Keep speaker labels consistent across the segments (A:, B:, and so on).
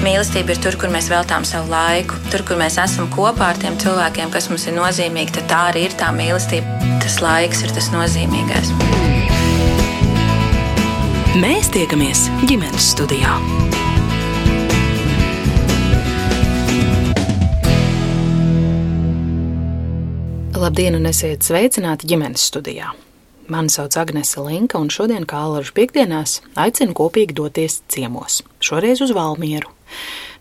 A: Mīlestība ir tur, kur mēs veltām savu laiku, tur, kur mēs esam kopā ar tiem cilvēkiem, kas mums ir nozīmīgi. Tad tā arī ir tā mīlestība. Tas laiks ir tas nozīmīgais.
B: Mēs tiekamies ģimenes studijā. Labdien, un esiet sveicināti ģimenes studijā. Mani sauc Agnese Linka, un šodien, kā alažu piekdienās, aicinu kopīgi doties ciemos. Šoreiz uz Valmieru.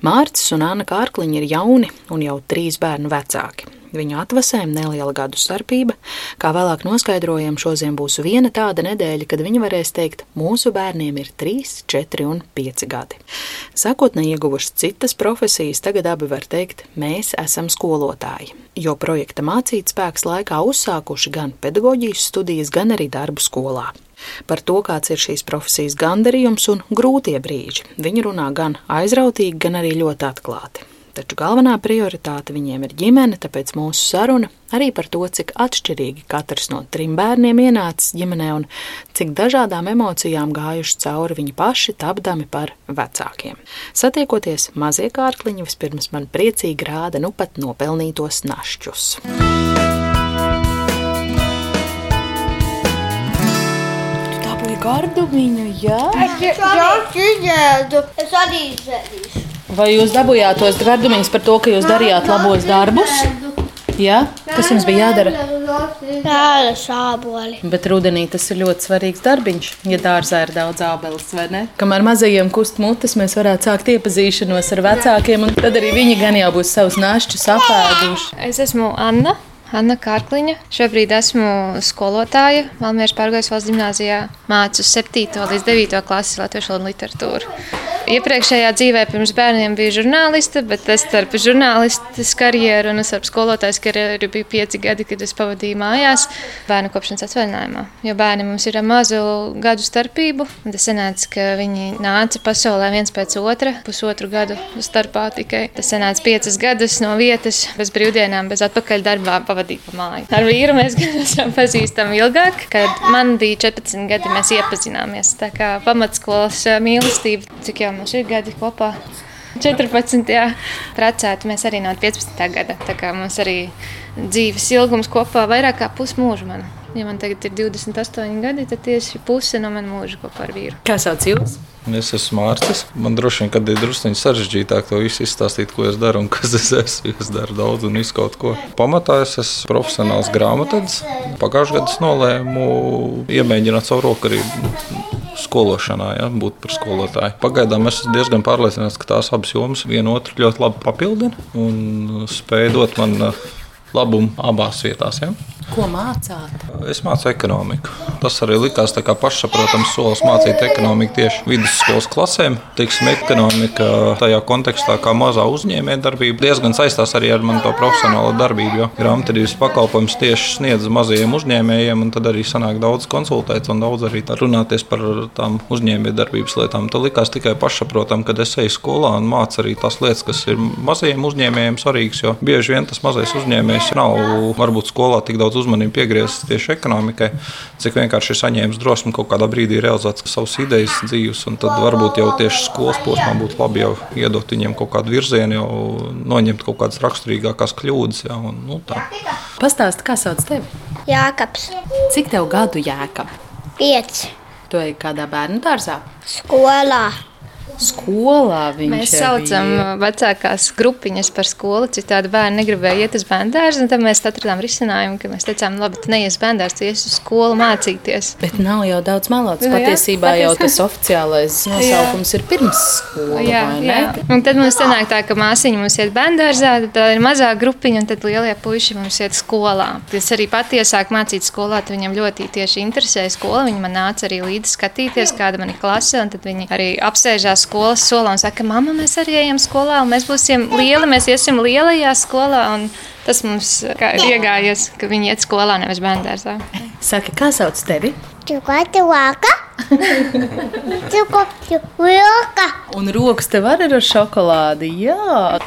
B: Mārcis un Anna Kārkliņi ir jauni un jau trīs bērnu vecāki. Viņu atvasēm neliela gadu starpība, kā vēlāk noskaidrojam, šodien būs viena tāda nedēļa, kad viņi varēs teikt, mūsu bērniem ir 3, 4 un 5 gadi. Sākotnē ieguvuši citas profesijas, tagad abi var teikt, mēs esam skolotāji, jo projekta mācīt spēks laikā uzsākuši gan pedagoģijas studijas, gan arī darbu skolā. Par to, kāds ir šīs profesijas gandarījums un grūtie brīži, viņi runā gan aizrautīgi, gan arī ļoti atklāti taču galvenā prioritāte viņiem ir ģimene, tāpēc mūsu saruna arī par to, cik atšķirīgi katrs no trim bērniem ienācis ģimenē un cik dažādām emocijām gājuši cauri viņi paši, tapdami par vecākiem. Satiekoties, mazie kārkliņi vispirms man priecīgi rāda nu pat nopelnītos našķus.
C: Gardumiņu, jā?
D: Es jau izēdu, es arī izēdīšu.
C: Vai jūs dabūjāt tos gardumiņus par to, ka jūs darījāt labos darbus? Jā, kas jums bija jādara?
D: Pēle sāboli.
C: Bet rudenī tas ir ļoti svarīgs darbiņš, ja dārzā ir daudz ābeles, vai ne? Kamēr mazajiem kust mutes, mēs varētu sākt iepazīšanos ar vecākiem, un tad arī viņi gan jau būs savus našķus apēduši.
E: Es esmu Anna. Anna Kārkliņa. Šobrīd esmu skolotāja Valmieras pārgājas valsts gimnājā. Mācu 7. līdz 9. klases latviešu literatūru. Iepriekšējā dzīvē pirms bērniem bija žurnāliste, bet es starp žurnālistes karjeru un starp skolotājas karjeru bija pieci gadi, kad es pavadīju mājās bērnu kopšanas atvaļinājumā. Jo bērni mums ir mazu gadu starpību. Tas sanāca, ka viņi nāca pasaulē viens pēc otra, pusotru gadu starpā tikai. Tas sanāca piecas gadus no vietas, bez brīvdienām, bez atpakaļ darbā pavadīt pa māju. Ar vīru mēs gan esam pazīstami ilgāk. Kad man bija 14 gadi, mēs iepazināmies. Tā kā pamatskolas mīlestība, cik jau mums ir gadi kopā. 14. Jā. Precēti mēs arī no 15. gada. Tā kā mums arī dzīves ilgums kopā vairāk kā pusmūža man. Ja man tagad ir 28 gadi, tad tieši puse no manas mūža kopā ar vīru.
C: Kā sauc jūs?
F: Es esmu Mārcis. Man droši vien, kad ir druskuļi sarežģītāk to visu izstāstīt, ko es daru un kas es esmu. Es daru daudz un visu kaut ko. Pamatā es esmu profesionāls grāmatvedis. Pagājušajā gadā es nolēmu iemēģināt savu roku arī skološanā, ja, būt par skolotāju. Pagaidām es esmu diezgan pārliecināts, ka tās abas jomas vienotru ļoti labi papildina un spēj dot man labumu abās vietās. Ja.
C: Ko mācāt?
F: Es mācu ekonomiku. Tas arī likās pašsaprotams solis mācīt ekonomiku tieši vidusskolas klasēm. Teiksim, ekonomika tajā kontekstā, kā mazā uzņēmējdarbība, diezgan saistās arī ar manu profesionālo darbību. Jo grāmatvedības pakalpojums tieši sniedz mazajiem uzņēmējiem, un tad arī sanāk daudz konsultēt un daudz arī runāties par tām uzņēmējdarbības lietām. Tad likās tikai pašsaprotam, kad es eju skolā un mācu arī tās lietas, kas ir mazajiem uzņēmējiem svarīgas. Jo bieži vien tas mazais uzņēmējs nav varbūt skolā tik daudz uzmanību piegriezis tieši ekonomikai, cik vienkārši ir saņēmis drosmi kaut kādā brīdī realizēt savas idejas dzīves. Tad varbūt jau tieši skolas posmā būtu labi jau iedot viņiem kaut kādu virzienu, jau noņemt kaut kādas raksturīgākās kļūdas. Jā, un, nu, tā.
C: Pastāsti, kā sauc tevi?
D: Jākaps.
C: Cik tev gadu jēkab?
D: Pieci.
C: Tu ej kādā bērnu dārzā?
D: Skolā.
C: Skolā viņš
E: Mēs
C: jau
E: saucam
C: bija.
E: vecākās grupiņas par skolu. Citādi bērni negribēja iet uz bērnu. Tad mēs atradām risinājumu, ka mēs teicām, labi, tu neies bērnu tu ies uz skolu mācīties.
C: Bet nav jau daudz melots.
E: Nu jā,
C: Patiesībā jau
E: patiesībā.
C: tas oficiālais nosaukums ir pirms skolas.
E: Jā, jā. Un tad mums sanāk tā, ka māsiņa mums iet bērngārzā, tad ir mazā grupiņa, un tad lielie puiši mums iet skolā. Es arī pati iesāku mācīt skolā, viņam ļoti tieši interesēja skola. Viņi man nāca arī līdzi skatīties, kāda man ir klase, un tad viņi arī apsēžās skolas solā un saka, mamma, mēs arī ejam skolā, un mēs būsim lieli, mēs iesim lielajā skolā. Un tas mums kā ir iegājies, ka viņi iet skolā, nevis bērngārzā.
C: Saka, kā sauc tevi?
D: Čukoti vāka. Čukoti vilka.
C: Un rokas tev arī ir ar šokolādi. Jā.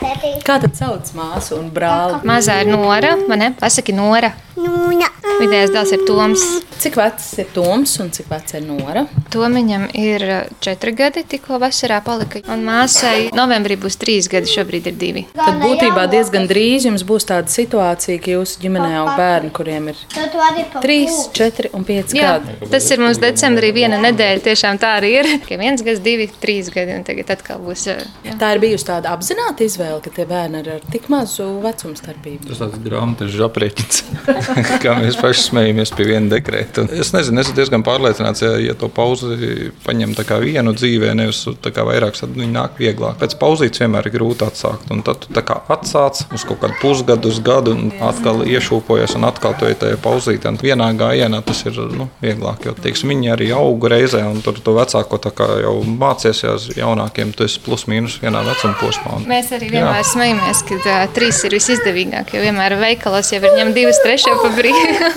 C: Kā tad sauc māsu un brāli?
E: Mazā ir Nora, vai ne? Pasaki, Nora.
D: Nūna.
E: Vidējais dēls ir Toms.
C: Cik vecs ir Toms un cik vecs ir Nora?
E: Tomiņam ir četri gadi, tikko vasarā palika. Un māsai novembrī būs trīs gadi, šobrīd ir divi.
C: Tad būtībā diezgan drīz jums būs tāda situācija, ka jūsu ģimenē aug bērni, kuriem ir
D: Tad tu arī pa
C: 3,
D: pūci.
C: 4 un 5
E: Jā,
C: gadi.
E: tas ir mums decembrī viena nedēļa. Tiešām tā arī ir. Ka viens gads, divi, trīs gadi, un tagad atkal būs. Jā.
C: Tā ir bijusi tāda apzināta izvēle, ka tie bērni ir ar tik mazu vecumu starpību.
F: Tas tāds grāmatas aprēķins, kā mēs paši smējamies pie viena dekrēta. Un Es nezinu, es esmu diezgan pārliecināts, ja, ja to pauzi paņem tā kā vienu dzīvē, nevis tā kā vairākas, tad viņi nāk vieglāk. Pēc pauzītes vienmēr ir grūti atsākt. Un tad tu tā kā atsāc uz kaut kādu pusgadu, uz gadu, un atkal iešūpojies, un atkal to ir tajā pauzītē. Un vienā gājienā tas ir nu, vieglāk, jo teiksim, viņi arī aug reizē, un tur to vecāko jau mācies, uz jaunākiem, tu esi plus mīnus vienā vecuma posmā. Un,
E: Mēs arī vienmēr smejamies, ka uh, trīs ir visizdevīgāk. Jo vienmēr veikalos jau ir ņemta divas, trešā pa brīvu.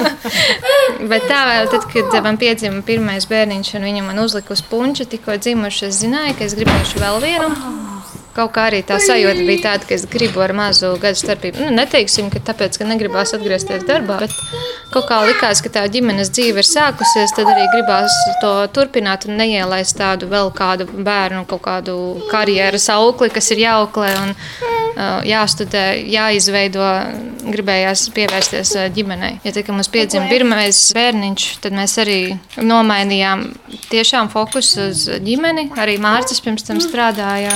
E: Bet tā vēl tad, kad man piedzima pirmais bērniņš, un viņa man uzlika uz punča, tikko dzimuši, es zināju, ka es gribēšu vēl vienu. Kaut kā arī tā sajūta bija tāda, ka es gribu ar mazu gadu starpību. Nu, neteiksim, ka tāpēc, ka negribās atgriezties darbā, bet kaut kā likās, ka tā ģimenes dzīve ir sākusies, tad arī gribās to turpināt un neielaist tādu vēl kādu bērnu, kaut kādu karjeras aukli, kas ir jauklē un uh, jāstudē, jāizveido. Gribējās pievērsties uh, ģimenei. Ja tā, mums piedzima pirmais bērniņš, tad mēs arī nomainījām tiešām fokusu uz ģimeni. Arī Mārcis pirms tam strādāja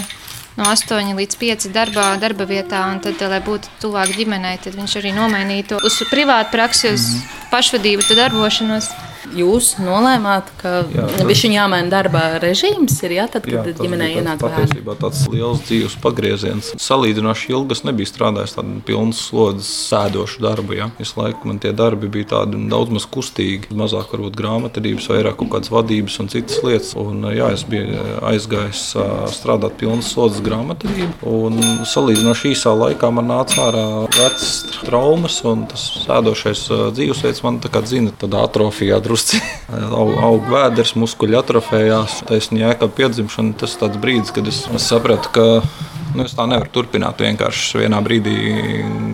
E: no 8 līdz 5 darbā, darba vietā, un tad, lai būtu tuvāk ģimenei, tad viņš arī nomainīja to uz privātu praksi, uz pašvadību, tad darbošanos.
C: Jūs nolēmāt, ka
F: Jā, tas-
C: viņš ir jāmaina darba režīms, ir jā, tad, kad
F: tas
C: ģimenē ienāk bērni.
F: patiesībā tāds liels dzīves pagrieziens. Salīdzinoši ilgi es nebiju strādājis tādu pilnu slodzes sēdošu darbu. Ja. Visu laiku man tie darbi bija tādi daudz maz kustīgi, mazāk varbūt grāmatvedības, vairāk kaut kādas vadības un citas lietas. Un, jā, es biju aizgājis ā, strādāt pilnu slodzes grāmatvedību. Un salīdzinoši īsā laikā man nāca ārā vecas traumas un tas sēdošais dzīvesveids man tā kā dzina, tad atrofijā drusku. Aug, aug vēders, muskuļi atrofējās, taisnība jēga piedzimšana. Tas tāds brīdis, kad es, es sapratu, ka Nu, es tā nevaru turpināt. Vienkārši vienā brīdī,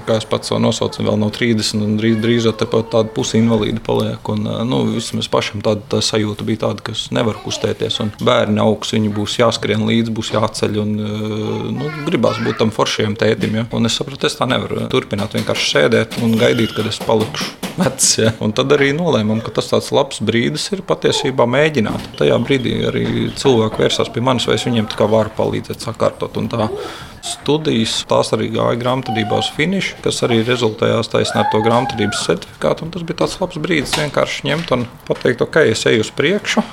F: kā es pats to nosaucu, vēl no 30, un drīz, drīz tepat tāda pusi invalīda paliek. Un, nu, vismaz pašam tāda tā sajūta bija tāda, ka es nevaru kustēties. Bērni augs, viņi būs jāskrien līdzi, būs jāceļ. Un, nu, gribās būt tam foršiem tētim. Ja? Un es sapratu, es tā nevaru turpināt. Vienkārši sēdēt un gaidīt, kad es palikšu vecs. Ja? Un tad arī nolēmām, ka tas tāds labs brīdis ir patiesībā mēģināt. Tajā brīdī arī cilvēki vērsās pie manis, vai es viņiem tā kā varu palīdzēt sakārtot. Un tā studijas, tās arī gāja grāmatvedībā uz finišu, kas arī rezultējās taisnē ar to grāmatvedības certifikātu. Tas bija tāds labs brīdis vienkārši ņemt un pateikt, ok, es eju uz priekšu.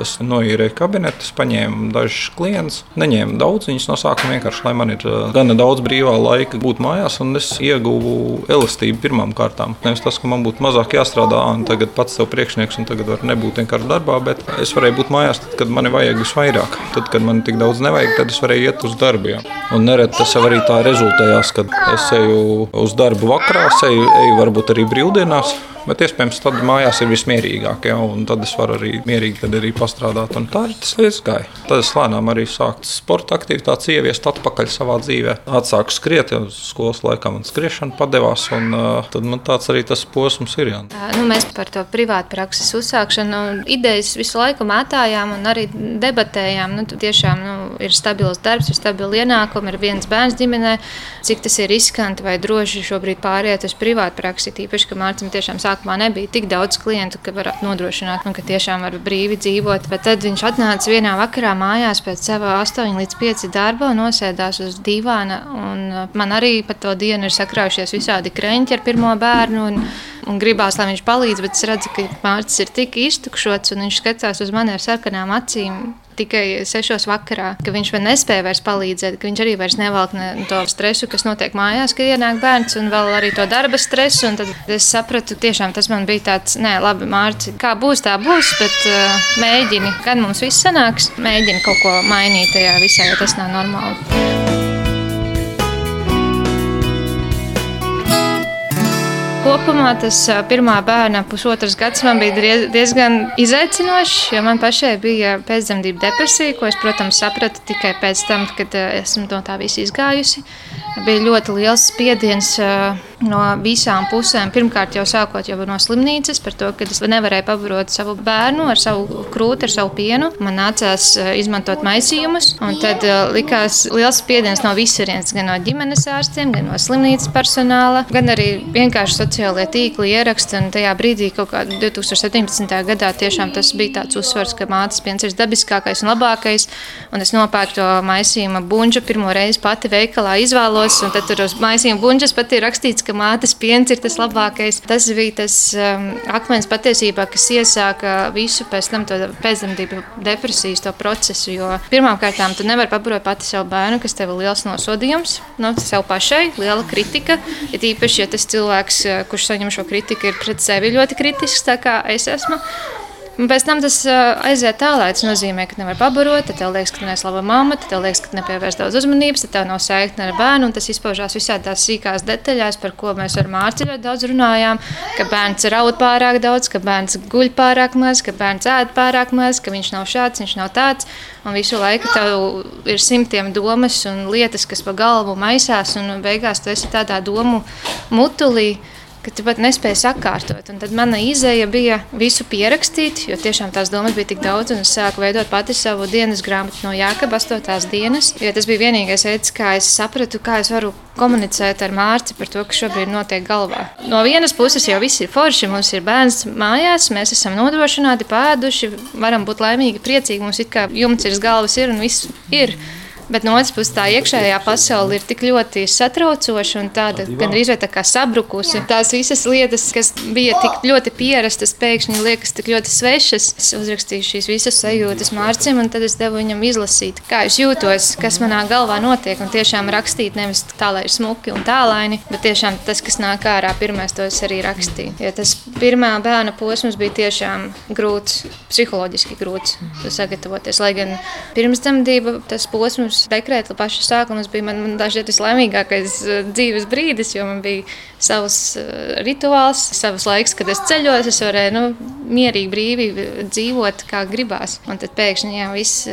F: Es noīrēju kabinetu, es paņēmu dažus klientus. Neņēmu daudz, viņus no sākuma vienkārši, lai man ir gana daudz brīvā laika būt mājās, un es ieguvu elastību pirmām kārtām. Nevis tas, ka man būtu mazāk jāstrādā, un tagad pats sev priekšnieks, un tagad var nebūt vienkārši darbā, bet es varēju būt mājās, tad, kad man vajag visvairāk. Tad, kad man tik daudz nevajag, tad es varēju iet uz darbu. Jā. Un nereti tas jau arī tā rezultējās, kad es eju uz darbu vakarā, eju, eju varbūt arī brīvdienās. Bet iespējams, tad mājās ir vismierīgāk, ja, un tad es varu arī mierīgi arī pastrādāt. Un tā ir tas lietas gāja. Tad es lēnām arī sāku sporta aktivitātes ieviest atpakaļ savā dzīvē. Atsāku skriet, jau skolas laikā man skriešana padevās, un uh, tad man tāds arī tas posms ir. Jā.
E: Nu, mēs par to privātu prakses uzsākšanu idejas visu laiku mētājām un arī debatējām. Nu, tiešām nu, ir stabils darbs, ir stabili ienākumi, ir viens bērns ģimenē. Cik tas ir riskanti vai droši šobrīd pāriet uz privātu praksi, tīpaši, ka Mārcis tiešām sākumā nebija tik daudz klientu, ka varētu nodrošināt, nu, ka tiešām var brīvi dzīvot. Bet tad viņš atnāca vienā vakarā mājās pēc sava 8 līdz 5 darba un nosēdās uz divāna. Un man arī par to dienu ir sakrājušies visādi kreņķi ar pirmo bērnu. Un, un gribās, lai viņš palīdz, bet es redzu, ka Mārcis ir tik iztukšots un viņš skatās uz mani ar sarkanām acīm. Tikai sešos vakarā, ka viņš man nespēja vairs palīdzēt, ka viņš arī vairs nevelk ne to stresu, kas notiek mājās, kad ienāk bērns, un vēl arī to darba stresu. Tad es sapratu, tiešām tas man bija tāds, nē, labi, Mārcis, kā būs, tā būs, bet uh, mēģini, kad mums viss sanāks, mēģini kaut ko mainīt tajā visā, jo tas nav normāli. Kopumā tas pirmā bērna pusotras gads man bija diezgan izaicinošs, jo man pašai bija pēcdzemdību depresija, ko es, protams, sapratu tikai pēc tam, kad esmu no tā visa izgājusi. Bija ļoti liels spiediens no visām pusēm. Pirmkārt, jau sākot jau no slimnīcas, par to, ka es nevarēju pabarot savu bērnu ar savu krūti, ar savu pienu. Man nācās izmantot maisījumus, un tad likās liels spiediens no visurienes, gan no ģimenes ārstiem, gan no slimnīcas personāla, gan arī vienkārši sociālajie tīkli ieraksti. Un tajā brīdī, kaut kādā 2017. gadā, tiešām tas bija tāds uzsvars, ka mātes piens ir dabiskākais un labākais. Un es nopērku to maisījuma buļbuļsu pirmo reizi pati veikalā izvēlos, un tad tur uz maisījuma buļbuļsas pat ir rakstīts, ka mātes piens ir tas labākais. Tas bija tas um, akmens patiesībā, kas iesāka visu pēc tam pēcdzemdību depresijas procesu. Jo pirmkārt, tu nevari pabarot pati savu bērnu, kas tev ir liels nosodījums, no nu, sev pašai, liela kritika. Ja tīpaši, ja tas cilvēks, uh, kurš saņem šo kritiku, ir pret sevi ļoti kritisks, tā kā es esmu. Un pēc tam tas aiziet tālāk. Tas nozīmē, ka nevar pabarot, tad tev liekas, ka tu neesi laba mamma, tad tev liekas, ka nepievērs daudz uzmanības, tad tev nav saikne ar bērnu. Tas izpaužās visādās sīkās detaļās, par ko mēs ar Mārciņu ļoti daudz runājām. Ka bērns raud pārāk daudz, ka bērns guļ pārāk maz, ka bērns ēd pārāk maz, ka viņš nav šāds, viņš nav tāds. Un visu laiku tev ir simtiem domas un lietas, kas pa galvu maisās, un beigās tu esi tādā domu mutulī ka tu pat nespēji sakārtot. Un tad mana izēja bija visu pierakstīt, jo tiešām tās domas bija tik daudz, un es sāku veidot pati savu dienas grāmatu no Jākaba 8. dienas, jo tas bija vienīgais veids, kā es sapratu, kā es varu komunicēt ar Mārci par to, kas šobrīd notiek galvā. No vienas puses jau viss ir forši, mums ir bērns mājās, mēs esam nodrošināti, pēduši, varam būt laimīgi, priecīgi, mums ir kā jumts ir galvas ir un viss ir. Bet no otras puses, tā iekšējā pasaule ir tik ļoti satraucoša un tāda gandrīz tā kā sabrukusi. Tās visas lietas, kas bija tik ļoti pierastas, pēkšņi liekas tik ļoti svešas. Es uzrakstīju šīs visas sajūtas Mārcim, un tad es devu viņam izlasīt, kā es jūtos, kas manā galvā notiek. Un tiešām rakstīt nevis tā, lai ir smuki un tālaini, bet tiešām tas, kas nāk ārā, pirmais to es arī rakstīju. Jo tas pirmā bērna posms bija tiešām grūts, psiholoģiski grūts sagatavoties. Lai gan pirms dzemdība tas posms dekrēta paša sākuma bija man, man dažreiz vislēmīgākais uh, dzīves brīdis, jo man bija savs uh, rituāls, savs laiks, kad es ceļos, es varēju nu, mierīgi, brīvi dzīvot, kā gribās. Un tad pēkšņi jā, viss,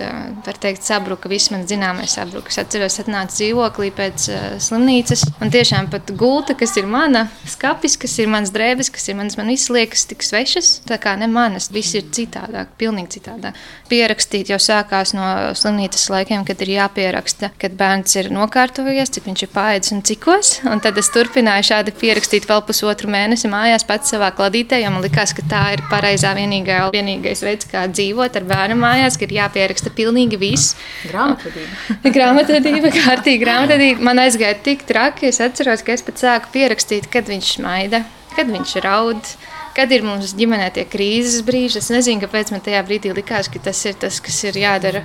E: var teikt, sabruka, viss man zināmais sabruka. Es atceros, atnācu dzīvoklī pēc slimnīcas, un tiešām pat gulta, kas ir mana, skapis, kas ir mans drēbes, kas ir manas, man viss liekas tik svešas, tā kā ne manas, viss ir citādāk, pilnīgi citādāk. Pierakstīt jau sākās no slimnīcas laikiem, kad ir jāpierakst jāpieraksta, kad bērns ir nokārtojies, cik viņš ir pāēdis un cikos. Un tad es turpināju šādi pierakstīt vēl pusotru mēnesi mājās pats savā kladītē, jo man likās, ka tā ir pareizā vienīgā, vienīgais veids, kā dzīvot ar bērnu mājās, ka ir jāpieraksta pilnīgi viss.
C: Grāmatvedība.
E: grāmatvedība, kārtīgi grāmatvedība. Man aizgāja tik traki, es atceros, ka es pat sāku pierakstīt, kad viņš smaida, kad viņš raud kad ir mums ģimenē tie krīzes brīži. Es nezinu, kāpēc man tajā brīdī likās, ka tas ir tas, kas ir jādara.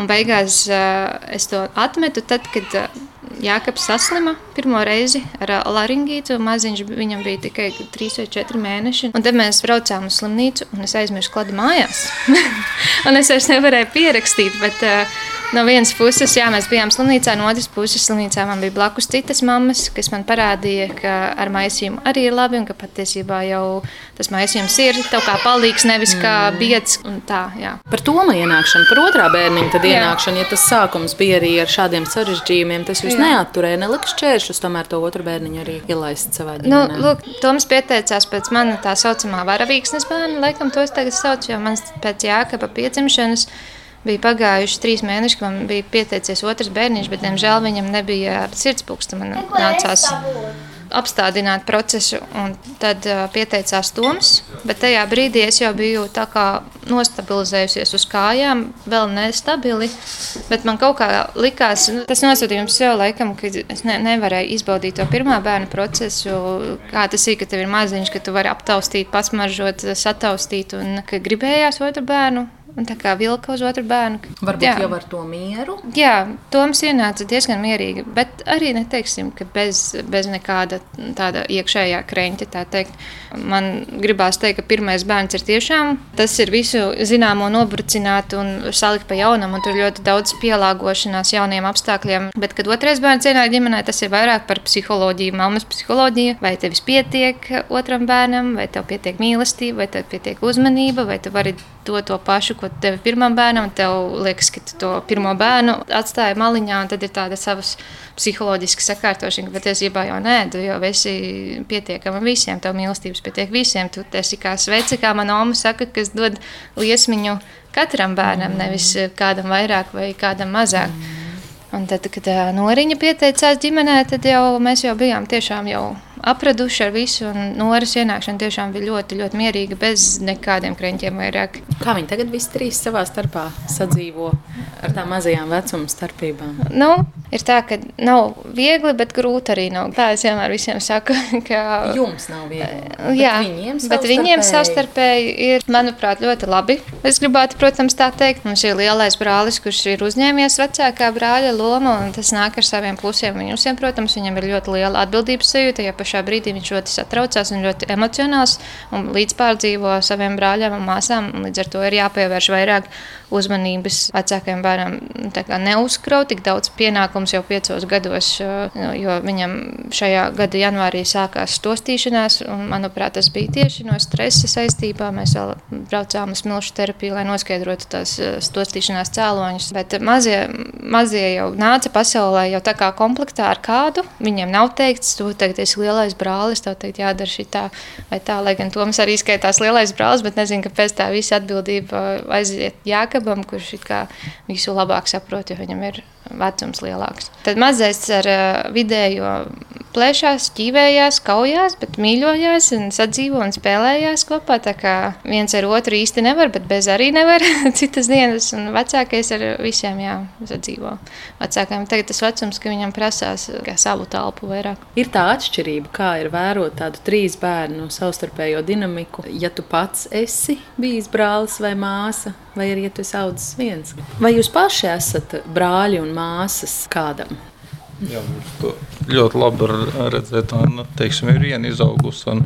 E: Un beigās uh, es to atmetu tad, kad uh, Jākaps saslima pirmo reizi ar uh, laringītu. Maziņš viņam bija tikai 3 vai 4 mēneši. Un tad mēs braucām uz slimnīcu, un es aizmirsu klāstu mājās. un es vairs nevarēju pierakstīt. Bet, uh, No vienas puses, jā, mēs bijām slimnīcā, no otras puses, slimnīcā man bija blakus citas mammas, kas man parādīja, ka ar maisījumu arī ir labi un ka patiesībā jau tas maisījums ir tev kā palīgs, nevis kā mm. biedrs.
B: Par to ienākšanu, par otrā bērniņa ienākšanu, jā. ja tas sākums bija arī ar šādiem sarežģījumiem, tas jūs jā. Neatturēja, nelika šķēršus, tomēr to otru bērniņu arī ielaist savā
E: ģimenē. Nu, lūk, Toms pieteicās pēc mana tā saucamā varavīksnes bērna, laikam to es tagad saucu, jo man pēc Jākapa piedzimšanas bija pagājuši trīs mēneši, kad man bija pieteicies otrs bērniņš, bet, diemžēl, viņam nebija sirdspūksta. Man nācās apstādināt procesu, tad uh, pieteicās Toms. Bet tajā brīdī es jau biju tā kā nostabilizējusies uz kājām, vēl nestabili. Bet man kaut kā likās, nu, tas nosūtījums jau laikam, ka es ne, nevarēju izbaudīt to pirmā bērna procesu. Kā tas ir, ka tev ir maziņš, ka tu vari aptaustīt, pasmaržot, sataustīt, un ka gribējās otru bērnu un tā kā vilka uz otru bērnu.
B: Varbūt jā. jau ar to mieru.
E: Jā, Toms ienāca diezgan mierīgi, bet arī neteiksim, ka bez, bez nekāda tāda iekšējā kreņķa, tā teikt. Man gribās teikt, ka pirmais bērns ir tiešām tas ir visu zināmo nobrucināt un salikt pa jaunam, un tur ļoti daudz pielāgošanās jauniem apstākļiem. Bet, kad otrais bērns ienāk ģimenē, tas ir vairāk par psiholoģiju, mammas psiholoģiju. Vai tevis pietiek otram bērnam, vai tev pietiek mīlestība, vai tev pietiek uzmanība, vai tu vari dot to pašu, ko tev pirmam bērnam. Tev liekas, ka tu to pirmo bērnu atstāji maliņā, un tad ir tāda savas psiholoģiska sakārtošana, ka patiesībā jau nē, tu jau esi pietiekama visiem, tev mīlestības pietiek visiem. Tu esi kā svece, kā mana oma saka, kas dod liesmiņu katram bērnam, nevis kādam vairāk vai kādam mazāk. Un tad, kad Noriņa pieteicās ģimenē, tad jau mēs jau bijām tiešām jau apraduši ar visu. Noras ienākšana tiešām bija ļoti, ļoti mierīga, bez nekādiem kreņķiem vairāk.
B: Kā viņi tagad visi trīs savā starpā sadzīvo ar tām mazajām vecuma starpībām?
E: Nu, ir tā, ka nav viegli, bet grūti arī nav. Tā es vienmēr visiem saku, ka
B: jums nav viegli.
E: Jā, bet viņiem, bet viņiem savstarpēji ir, manuprāt, ļoti labi. Es gribētu, protams, tā teikt. Mums ir lielais brālis, kurš ir uzņēmies vecākā brāļa lomu, un tas nāk ar saviem plusiem. Viņus, protams, viņam ir ļoti liela atbildības sajūta. Ja pašā brīdī viņš ļoti satraucās un ļoti emocionāls un līdzpārdzīvo saviem brāļiem un māsām. Un līdz ar to ir jāpievērš vairāk uzmanības vecākajiem bērnam. Neuzkraut tik daudz pienākumus jau piecos gados, jo viņam šajā gada janvārī sākās stostīšanās. Un, manuprāt, tas bija tieši no stresa saistībā. Mēs vēl braucām uz milšu terapiju, lai noskaidrotu tās stostīšanās cēloņus. Bet mazie, mazie jau nāca pasaulē jau tā kā komplektā ar kādu. Viņiem nav teikts, tu tagad esi lielais lielais brālis, tev teikt, jādara šī tā vai tā. Lai gan Toms arī skaitās lielais brālis, bet nezinu, kāpēc tā visa atbildība aiziet Jākabam, kurš visu labāk saprot, jo viņam ir vecums lielāks. Tad mazais ar vidējo plēšās, ķīvējās, kaujās, bet mīļojās un sadzīvo un spēlējās kopā. Tā kā viens ar otru īsti nevar, bet bez arī nevar citas dienas. Un vecākais ar visiem jā, sadzīvo. Vecākajam tagad tas vecums, ka viņam prasās savu telpu vairāk.
B: Ir tā atšķirība, kā ir vērot tādu trīs bērnu savstarpējo dinamiku. Ja tu pats esi bijis brālis vai māsa, vai arī ja tu esi audzis viens. Vai jūs paši esat brāļi un māsas kādam?
F: Jā, to ļoti labi redzēt. Un, teiksim, ir viena izaugusi.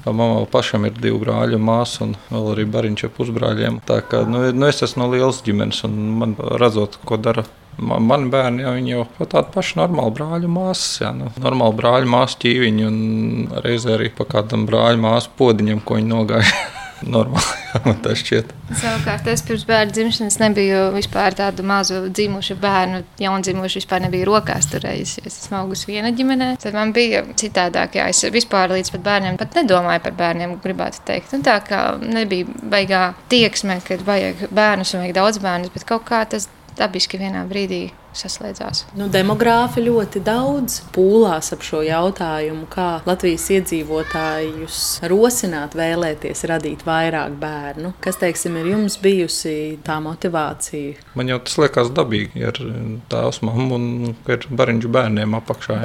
F: Mamā pašam ir divi brāļi un māsa, un vēl arī bariņš ar pusbrāļiem. Tā kā nu, nu es esmu no lielas ģimenes, un man redzot, ko dara man, mani bērni, jau, jau tādi paši normāli brāļu māsas, jā, nu, normāli brāļu māsu ķīviņi, un reizē arī pa kādam brāļu māsu podiņam, ko viņi nogāja. normāli. Man tas šķiet.
E: Savukārt, es pirms bērna dzimšanas nebiju vispār tādu mazu dzimušu bērnu, jaundzimušu vispār nebija rokās turējusi. Es esmu augusi viena ģimenē. Tad man bija citādāk, jā, es vispār līdz pat bērniem pat nedomāju par bērniem, gribētu teikt. Un tā kā nebija baigā tieksme, kad vajag bērnus un vajag daudz bērnus, bet kaut kā tas dabiski vienā brīdī saslēdzās.
B: Nu, demogrāfi ļoti daudz pūlās ap šo jautājumu, kā Latvijas iedzīvotājus rosināt, vēlēties radīt vairāk bērnu. Kas, teiksim, ir jums bijusi tā motivācija?
F: Man jau tas liekas dabīgi, ja ir tēvs, mamma un ir bariņš bērniem apakšā.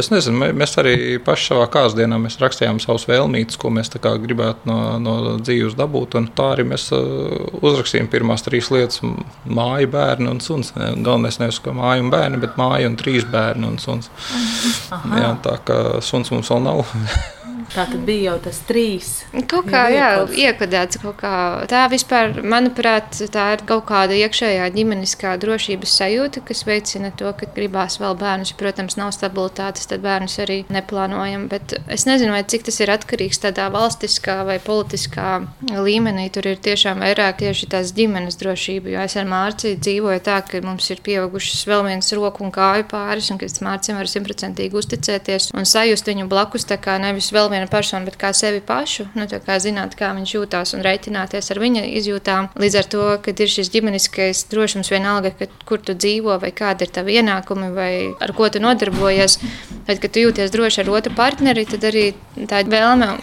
F: Es nezinu, mēs arī paši savā kāzdienā rakstījām savus vēlmītus, ko mēs gribētu no, no dzīves dabūt. Tā arī mēs uh, uzrakstījām pirmās trīs lietas - māja, bērni un suns. Gan galvenais nevis māja un bērni, bet māja un trīs bērni un suns. Aha. Jā, tā kā suns mums vēl nav.
B: Tā tad bija jau tas trīs.
E: Kaut kā, jā, iekodēts kaut kā. Tā vispār, manuprāt, tā ir kaut kāda iekšējā ģimeniskā drošības sajūta, kas veicina to, ka gribās vēl bērnus. Protams, nav stabilitātes, tad bērnus arī neplānojam. Bet es nezinu, cik tas ir atkarīgs tādā valstiskā vai politiskā līmenī. Tur ir tiešām vairāk tieši tās ģimenes drošība. Jo es ar Mārciņu dzīvoju tā, ka mums ir pieaugušas vēl viens roku un kāju pāris, un ka Mārciņam var simtprocentīgi uzticēties un sajust viņu blakus. Tā kā nevis vēl viena persona, bet kā sevi pašu. Nu, kā zināt, kā viņš jūtas un reiķināties ar viņa izjūtām. Līdz ar to, ka ir šis ģimeniskais drošums, vienalga, ka, kur tu dzīvo, vai kādi ir tavi ienākumi, vai ar ko tu nodarbojies. Tad, kad tu jūties droši ar otru partneri, tad arī tā vēlme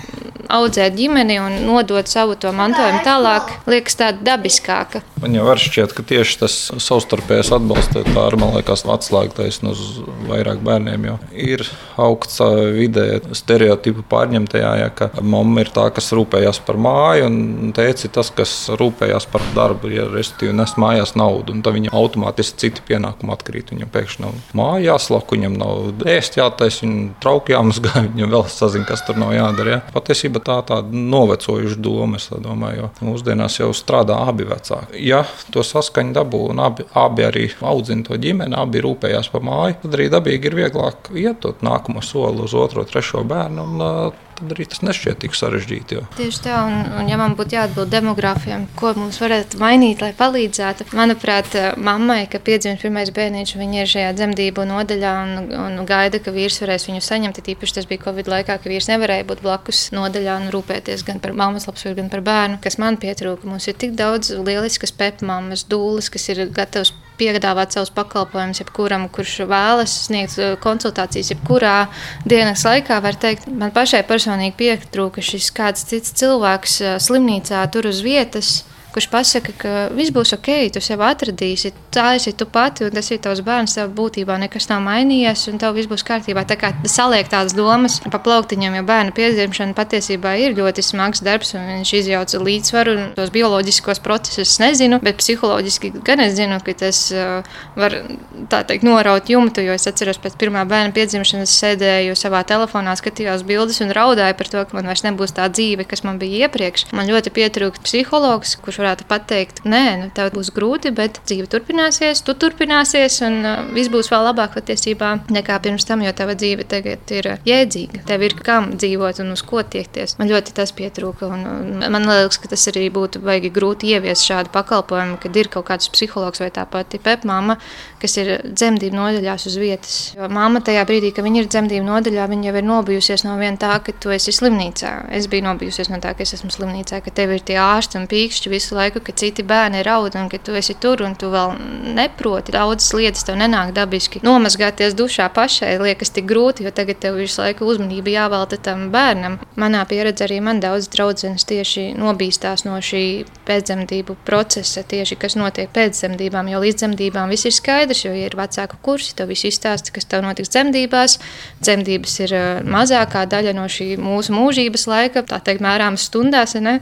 E: audzēt ģimeni un nodot savu to mantojumu tālāk, liekas tāda dabiskāka.
F: Man jau šķiet, ka tieši tas savstarpējais atbalsts tā ir, liekas, atslēga taisnība uz vairāk bērniem. Jo ir augsts vidē stereotipu pārņemtajā, ja, ka mamma ir tā, kas rūpējas par māju, un teica tas, kas rūpējas par darbu, ja respektīvi nes mājās naudu, tad viņam automātiski citi pienākumi atkrīt. Viņam pēkšņi nav māja jāslāk, viņam nav ēst jātaisa, viņam trauki jāmazgā, viņam vēl sazina, kas tur nav jādara. Ja. Patiesībā tā ir tāda novecojuša doma, es domāju, jo mūsdienās jau strādā abi vecāki ja to saskaņu dabū un abi, abi arī audzina to ģimeni, abi rūpējās par māju, tad arī dabīgi ir vieglāk iet to nākamo soli uz otro, trešo bērnu. Un, tad arī tas nešķiet tik sarežģīti. Jo.
E: Tieši tā, un, un ja man būtu jāatbild demogrāfiem, ko mums varētu mainīt, lai palīdzētu, manuprāt, mammai, ka piedzimst pirmais bērniņš, viņa ir šajā dzemdību nodaļā un, un gaida, ka vīrs varēs viņu saņemt. Tīpaši tas bija Covid laikā, ka vīrs nevarēja būt blakus nodaļā un rūpēties gan par mammas labsvaru, gan par bērnu, kas man pietrūka. Mums ir tik daudz lieliskas pepmāmas, dūles, kas ir gatavas piedāvāt savus pakalpojumus jebkuram, kurš vēlas sniegt uh, konsultācijas, jebkurā dienas laikā. Var teikt, man pašai personīgi pietrūka šis kāds cits cilvēks uh, slimnīcā tur uz vietas kurš pasaka, ka viss būs ok, tu sev atradīsi, tā esi tu pati, un tas ir tavs bērns. Tev būtībā nekas nav mainījies, un tev viss būs kārtībā. Tā kā saliek tādas domas pa plauktiņiem, jo bērnu piedzimšana patiesībā ir ļoti smags darbs, un viņš izjauca līdzsvaru un tos bioloģiskos procesus. Es nezinu, bet psiholoģiski gan es zinu, ka tas uh, var teikt, noraut jumtu, jo es atceros pēc pirmā bērna piedzimšanas sēdēju savā telefonā, skatījos bildes un raudāju par to, ka man vairs nebūs tā dzīve, kas man bija iepriekš. Man ļoti pietrūkst psihologs, kurš varētu pateikt, nē, nu, tev būs grūti, bet dzīve turpināsies, tu turpināsies, un uh, viss būs vēl labāk patiesībā nekā pirms tam, jo tava dzīve tagad ir uh, jēdzīga. Tev ir kam dzīvot un uz ko tiekties. Man ļoti tas pietrūka, un, un man liekas, ka tas arī būtu baigi grūti ieviest šādu pakalpojumu, kad ir kaut kāds psihologs vai tā pati pepmāma, kas ir dzemdību nodaļās uz vietas. Jo mamma tajā brīdī, kad viņa ir dzemdību nodaļā, viņa jau ir nobijusies no viena tā, ka tu esi slimnīcā. Es biju nobijusies no tā, ka es esmu slimnīcā, ka tev ir tie ārsti un pīkšķi visu visu laiku, ka citi bērni raud un ka tu esi tur un tu vēl neproti. Daudzas lietas tev nenāk dabiski. Nomazgāties dušā pašai liekas tik grūti, jo tagad tev visu laiku uzmanība jāvelta tam bērnam. Manā pieredzē arī man daudz draudzenes tieši nobīstās no šī pēcdzemdību procesa, tieši kas notiek pēc dzemdībām, jo līdz dzemdībām viss ir skaidrs, jo ir vecāku kursi, tev viss izstāsta, kas tev notiks dzemdībās. Dzemdības ir mazākā daļa no šī mūsu mūžības laika, tā teikt, mērāmas stundās. Ne?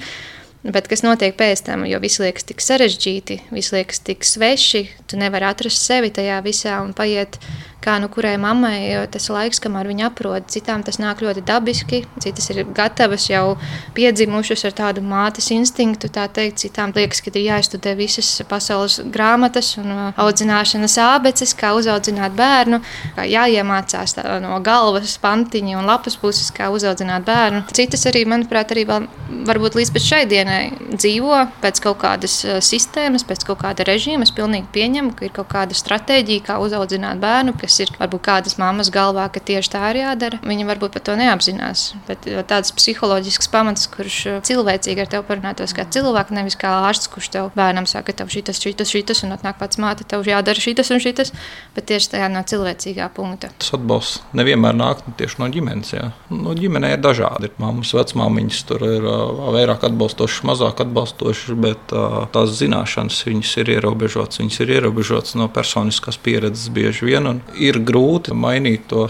E: Bet kas notiek pēc tam, jo viss liekas tik sarežģīti, viss liekas tik sveši, tu nevari atrast sevi tajā visā un paiet kā nu kurai mammai tas laiks, kamēr viņa aprod. Citām tas nāk ļoti dabiski, citas ir gatavas jau piedzimušas ar tādu mātes instinktu. Tā teikt, citām liekas, ka ir jāizstudē visas pasaules grāmatas un uh, audzināšanas ābeces, kā uzaudzināt bērnu, kā jāiemācās no galvas pantiņa un lapas puses, kā uzaudzināt bērnu. Citas arī, manuprāt, arī vēl varbūt līdz šai dienai dzīvo pēc kaut kādas uh, sistēmas, pēc kaut kāda režīma. Es pilnīgi pieņemu, ka ir kaut kāda stratēģija, kā uzaudzināt bērnu, kas ir varbūt kādas mammas galvā, ka tieši tā ir jādara. Viņi varbūt par to neapzinās. Bet tāds psiholoģisks pamats, kurš uh, cilvēcīgi ar tevi parunātos kā cilvēks, nevis kā ārsts, kurš tev bērnam saka, tev šitas, šitas, šitas, un atnāk pats māte, tev jādara šitas un šitas, bet tieši tajā no cilvēcīgā punkta.
F: Tas atbalsts nevienmēr nāk tieši no ģimenes. Jā. No ģimenē ir dažādi. Māmas, vecmāmiņas tur ir vairāk atbalstošas, mazāk atbalstošas, bet tās zināšanas viņas ir ierobežotas. Viņas ir ierobežotas no personiskās pieredzes bieži vien. Ir grūti mainīt to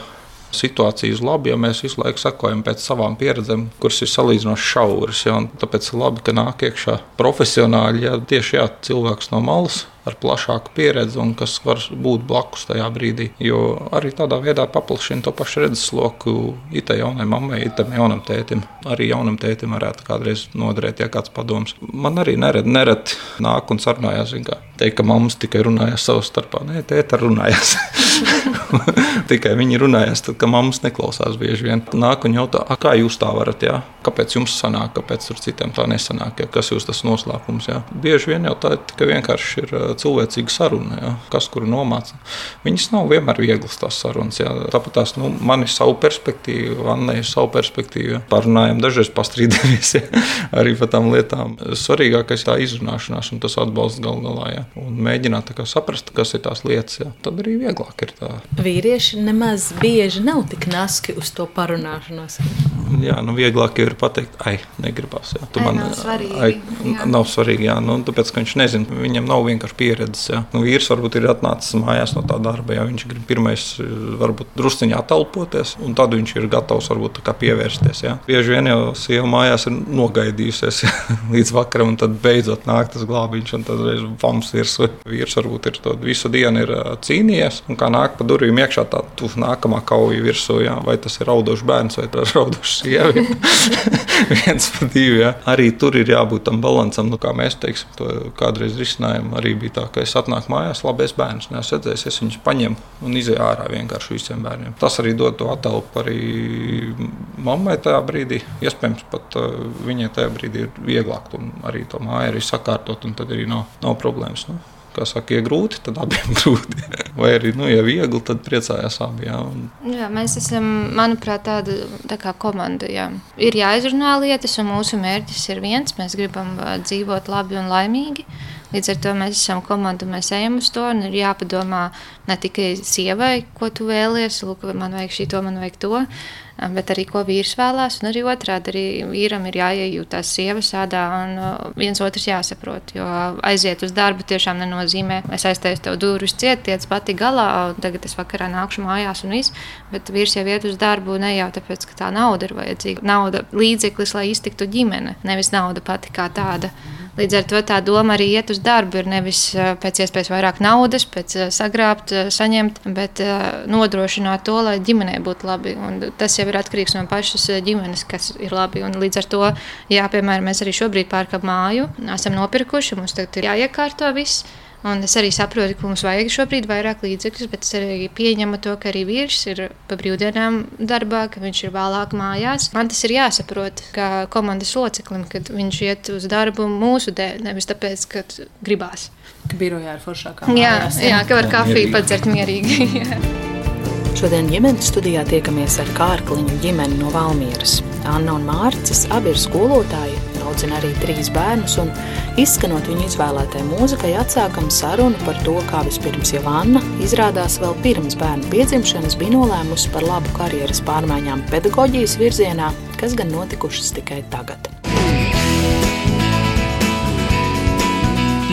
F: situāciju uz labu, ja mēs visu laiku sakojam pēc savām pieredzēm, kuras ir salīdzinoši šauras. Ja, tāpēc ir labi, ka nāk iekšā profesionāļi, ja tieši jā, cilvēks no malas ar plašāku pieredzi un kas var būt blakus tajā brīdī. Jo arī tādā veidā paplašina to pašu redzesloku itai jaunai mammai, itam jaunam tētim. Arī jaunam tētim varētu kādreiz noderēt, ja kāds padoms. Man arī nereti, nereti nāk un sarunājās. Teikt, ka mammas tikai runājās savā starpā. Nē, tēta runājās. tikai viņi runājās, tad, mammas neklausās bieži vien. Nāk un jautā, kā jūs tā varat, jā? kāpēc jums sanāk, kāpēc tur citiem tā nesanāk, jā? kas jūs tas noslēpums. Jā? Bieži vien jau tā tikai vienkārši ir cilvēcīga saruna, ja, kas kuru nomāca. Viņas nav vienmēr vieglas tās sarunas. Ja. Tāpat tās nu, man ir sava perspektīva, Anna ir sava perspektīva. Parunājam, dažreiz pastrīdamies ja, arī par tām lietām. Svarīgākais ir tā izrunāšanās un tas atbalsts gal galā. Ja. Un mēģināt saprast, kas ir tās lietas, ja. tad arī vieglāk ir tā.
C: Vīrieši nemaz bieži nav tik naski uz to parunāšanos.
F: Jā, nu, vieglāk ir pateikt, ai, negribas. Jā.
E: Tu ai, man nav svarīgi. Ai,
F: jā. Nav svarīgi, jā. Nu, tāpēc, ka viņš nezina, viņam nav vienkārši pieredzes. Jā. Nu, vīrs varbūt ir atnācis mājās no tā darba, ja viņš grib pirmais, varbūt drusciņā atalpoties, un tad viņš ir gatavs varbūt pievērsties. Jā. Bieži vien jau sieva mājās ir nogaidījusies līdz vakaram, un tad beidzot nāk tas glābiņš, un tad reiz vams virsū. Vīrs varbūt ir to visu dienu ir cīnījies, un kā nāk pa durvīm iekšā, tā tu nākamā kauja virsū, jā. vai tas ir raudošs bērns vai tas raudošs sieviete. viens pa divi. Ja. Arī tur ir jābūt tam līdzsvaram, nu, kā mēs teiksim, to kādreiz risinājām. Arī bija tā, ka es atnāku mājās, labi, es bērnus neesmu redzējis, es viņus paņemu un izēju ārā vienkārši visiem bērniem. Tas arī dod to attēlu arī mammai tajā brīdī. Iespējams, pat uh, viņai tajā brīdī ir vieglāk arī to māju arī sakārtot, un tad arī nav, nav problēmas. Nu kā saka, ja grūti, tad abiem grūti. Vai arī, nu, ja viegli, tad priecājās abi. Jā, un...
E: jā mēs esam, manuprāt, tāda tā kā komanda. Jā. Ir jāizrunā lietas, un mūsu mērķis ir viens. Mēs gribam dzīvot labi un laimīgi. Līdz ar to mēs esam komanda, mēs ejam uz to. Ir jāpadomā ne tikai sievai, ko tu vēlies, lūk, man vajag šī to, man vajag to bet arī ko vīrs vēlās. Un arī otrādi arī vīram ir jāiejūtās sievas sādā un viens otrs jāsaprot. Jo aiziet uz darbu tiešām nenozīmē, es aiztaisu tev durvis ciet, tiec pati galā, un tagad es vakarā nākšu mājās un viss. Bet vīrs jau iet uz darbu ne jau tāpēc, ka tā nauda ir vajadzīga. Nauda līdzeklis, lai iztiktu ģimene, nevis nauda pati kā tāda. Līdz ar to tā doma arī iet uz darbu. Ir nevis pēc iespējas vairāk naudas, pēc sagrābt, saņemt, bet nodrošināt to, lai ģimenei būtu labi. Un tas jau ir atkarīgs no pašas ģimenes, kas ir labi. Un līdz ar to, jā, piemēram, mēs arī šobrīd pērkam māju, esam nopirkuši, mums tagad ir jāiekārto viss. Un es arī saprotu, ka mums vajag šobrīd vairāk līdzekļus, bet es arī pieņemu to, ka arī vīrs ir pa brīvdienām darbā, ka viņš ir vēlāk mājās. Man tas ir jāsaprot, kā komandas loceklim, kad viņš iet uz darbu mūsu dēļ, nevis tāpēc, ka gribās.
C: Ka birojā ir foršākā.
E: Jā, jā, ka var kafiju padzert mierīgi.
B: Šodien ģimenes studijā tiekamies ar Kārkliņu ģimeni no Valmieras. Anna un Mārcis abi ir skolotāji, audzina arī trīs bērnus, un izskanot viņu izvēlētai mūzikai, atsākam sarunu par to, kā vispirms jau Anna izrādās vēl pirms bērnu piedzimšanas bija nolēmusi par labu karjeras pārmaiņām pedagoģijas virzienā, kas gan notikušas tikai tagad.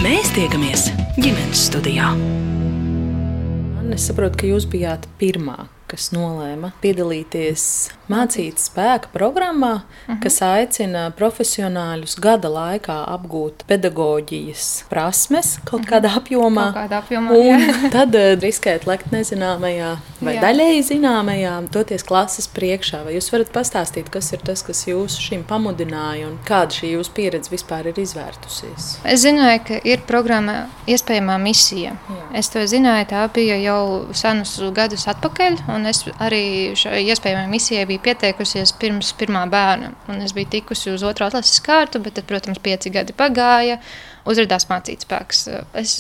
G: Mēs tiekamies ģimenes studijā.
C: Es saprotu, ka jūs bijāt pirmā, kas nolēma piedalīties mācīt spēka programmā, uh mhm. -huh. kas aicina profesionāļus gada laikā apgūt pedagoģijas prasmes kaut
E: mhm.
C: kādā apjomā.
E: Kaut kādā apjomā
C: un tad uh, riskēt lekt nezināmajā vai jā. daļēji zināmajā, doties klases priekšā. Vai jūs varat pastāstīt, kas ir tas, kas jūs šim pamudināja un kāda šī jūsu pieredze vispār ir izvērtusies?
E: Es zināju, ka ir programma iespējamā misija. Jā. Es to zināju, tā bija jau senus gadus atpakaļ, un es arī šai iespējamajai misijai biju pieteikusies pirms pirmā bērna. Un es biju tikusi uz otro atlases kārtu, bet, tad, protams, pieci gadi pagāja. Uzrādījās mācīt spēks. Es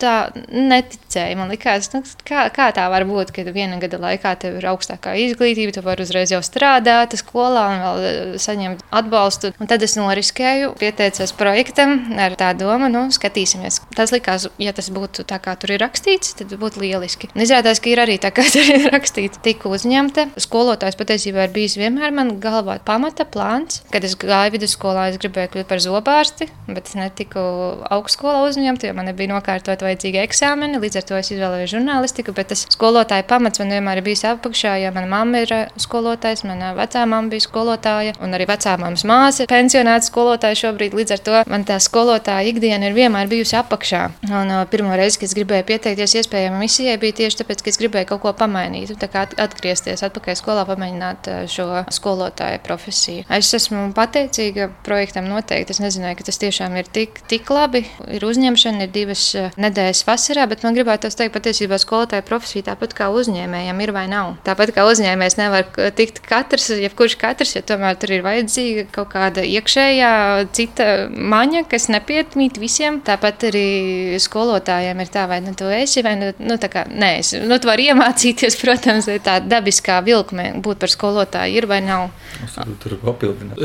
E: tā neticēju. Man liekas, nu, kā, kā tā var būt, ka viena gada laikā tev ir augstākā izglītība, tu vari uzreiz jau strādāt skolā un vēl eh, saņemt atbalstu. Un tad es noriskēju, pieteicos projektam ar tā domu, nu, skatīsimies. Tas likās, ja tas būtu tā, kā tur ir rakstīts, tad būtu lieliski. Un izrādās, ka ir arī tā, kā tur ir rakstīts. Tika uzņemta. Skolotājs patiesībā ir bijis vienmēr man galvā pamata plāns. Kad es gāju vidusskolā, es gribēju kļūt par zobārsti, bet es netiku augstskolā uzņemta, jo man nebija nokārtota vajadzīgi eksāmeni, līdz ar to es izvēlējos žurnālistiku. Bet tas skolotāja pamats man vienmēr ir bijis apakšā, jo mana mamma ir eh, skolotājs, mana vecā mamma bija skolotāja, un arī vecā mammas māsa ir pensionēta skolotāja šobrīd. Līdz ar to man tā skolotāja ikdiena ir vienmēr bijusi apakšā. Un uh, pirmo reizi, kad es gribēju pieteikties iespējamai misijai, bija tieši tāpēc, ka es gribēju kaut ko pamainīt, tā kā atgriezties atpakaļ skolā, pamēģināt uh, šo skolotāja profesiju. Es esmu pateicīga projektam noteikti. Es nezināju, ka tas tiešām ir tik, tik labi. Ir uzņemšana, ir divas nedēļas nedēļas vasarā, bet man gribētu teikt, patiesībā skolotāja profesija tāpat kā uzņēmējiem ir vai nav. Tāpat kā uzņēmējs nevar tikt katrs, jebkurš katrs, ja tomēr tur ir vajadzīga kaut kāda iekšējā cita maņa, kas nepietmīt visiem. Tāpat arī skolotājiem ir tā, vai nu tu esi, vai nu, nu tā kā nē, es, nu tu vari iemācīties, protams, tā dabiskā vilkme būt par skolotāju ir vai nav.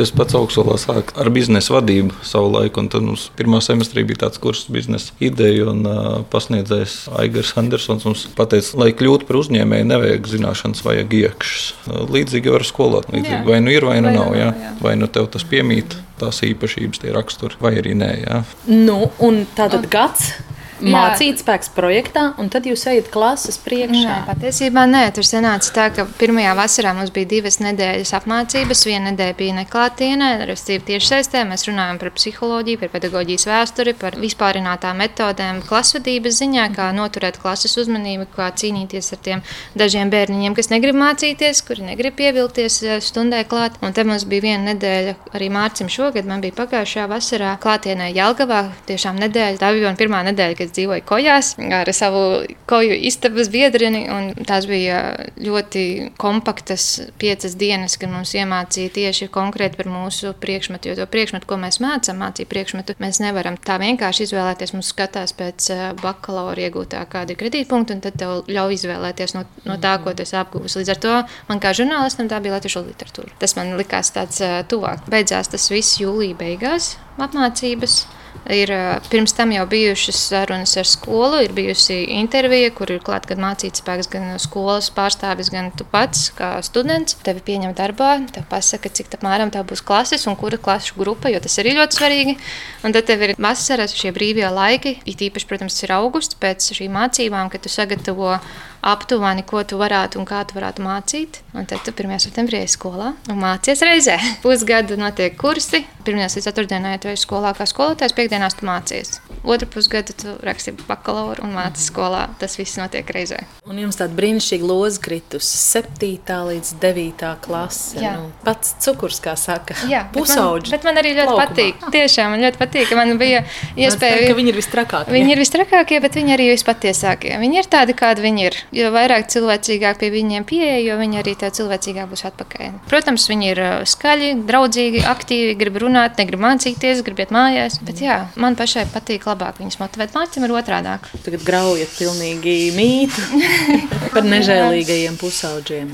F: Es pats augstskolā sāku ar biznesa vadību savu laiku, un tad mums pirmā semestrī bija tāds kurs biznesa ideja. Un, uh, pasniedzējs Aigars Andersons mums teica, lai kļūtu par uzņēmēju, nevajag zināšanas, vajag iekšas. Līdzīgi var skolot. Līdzīgi. Vai nu ir, vai nu vai nav. Jā. Jā. Vai nu tev tas piemīt, tās īpašības, tie raksturi, vai arī nē. Jā.
C: Nu, un tātad gads mācīt spēks projektā, un tad jūs ejat klases priekšā.
E: Nē, patiesībā nē, tur sanāca tā, ka pirmajā vasarā mums bija divas nedēļas apmācības. Viena nedēļa bija neklātienē, respektīvi tiešsaistē. Mēs runājam par psiholoģiju, par pedagoģijas vēsturi, par vispārinātām metodēm, klasvedības ziņā, kā noturēt klases uzmanību, kā cīnīties ar tiem dažiem bērniņiem, kas negrib mācīties, kuri negrib pievilties eh, stundai klāt. Un te mums bija viena nedēļa arī mārcim šogad, man bija pagājušajā vasarā klātienē Jelgavā. Tiešām nedēļa, tā bija pirmā nedēļa, kad dzīvoju kojās ar savu koju istabas biedrini. Tās bija ļoti kompaktas piecas dienas, kad mums iemācīja tieši konkrēti par mūsu priekšmetu. Jo to priekšmetu, ko mēs mācām, mācīja priekšmetu, mēs nevaram tā vienkārši izvēlēties. Mums skatās pēc eh, bakalaura iegūtā kāda kredītpunkta, un tad tev ļauj izvēlēties no, no tā, ko tu esi apguvis. Līdz ar to man kā žurnālistam tā bija latviešu literatūra. Tas man likās tāds uh, tuvāk. Beidzās tas viss jūlijā beigās apmācības. Ir pirms tam jau bijušas sarunas ar skolu, ir bijusi intervija, kur ir klāts gan mācītājs, gan skolas pārstāvis, gan tu pats, kā students. Tevi pieņem darbā, te pasaka, cik apmēram tā būs klases un kura klašu grupa, jo tas ir ļoti svarīgi. Un tad tev ir vasaras, šie brīvie laiki, it īpaši, protams, ir augusts pēc šīm mācībām, kad tu sagatavo aptuveni, ko tu varētu un kā tu varētu mācīt. Un tad tu 1. septembrī ej skolā un mācies reizē. Pusgadu notiek kursi. 1. līdz 4. iet skolā kā skolotājs, 5 dienās tu mācies. Otru pusgadu tu raksti bakalauru un mācies skolā. Tas viss notiek reizē.
C: Un jums tāda brīnišķīga loza kritus 7. līdz 9. klase. Jā. Nu, pats cukurs, kā saka, pusauģis.
E: Bet, man, bet man arī ļoti laukumā. patīk. Tiešām man ļoti patīk, ka man bija iespēja.
C: ka viņi ir vistrakākie.
E: Viņi ir vistrakākie, bet viņi arī vispatiesākie. Viņi ir tādi, kādi viņi ir. Jo vairāk cilvēcīgāk pie viņiem pieeja, jo viņi arī tev cilvēcīgāk būs atpakaļ. Protams, viņi ir skaļi, draudzīgi, aktīvi, grib runāt, negrib mācīties, grib iet mājās. Bet jā, man pašai patīk labāk viņus motivēt. Mācīm ir otrādāk.
C: Tagad graujat pilnīgi mītu par nežēlīgajiem pusauģiem.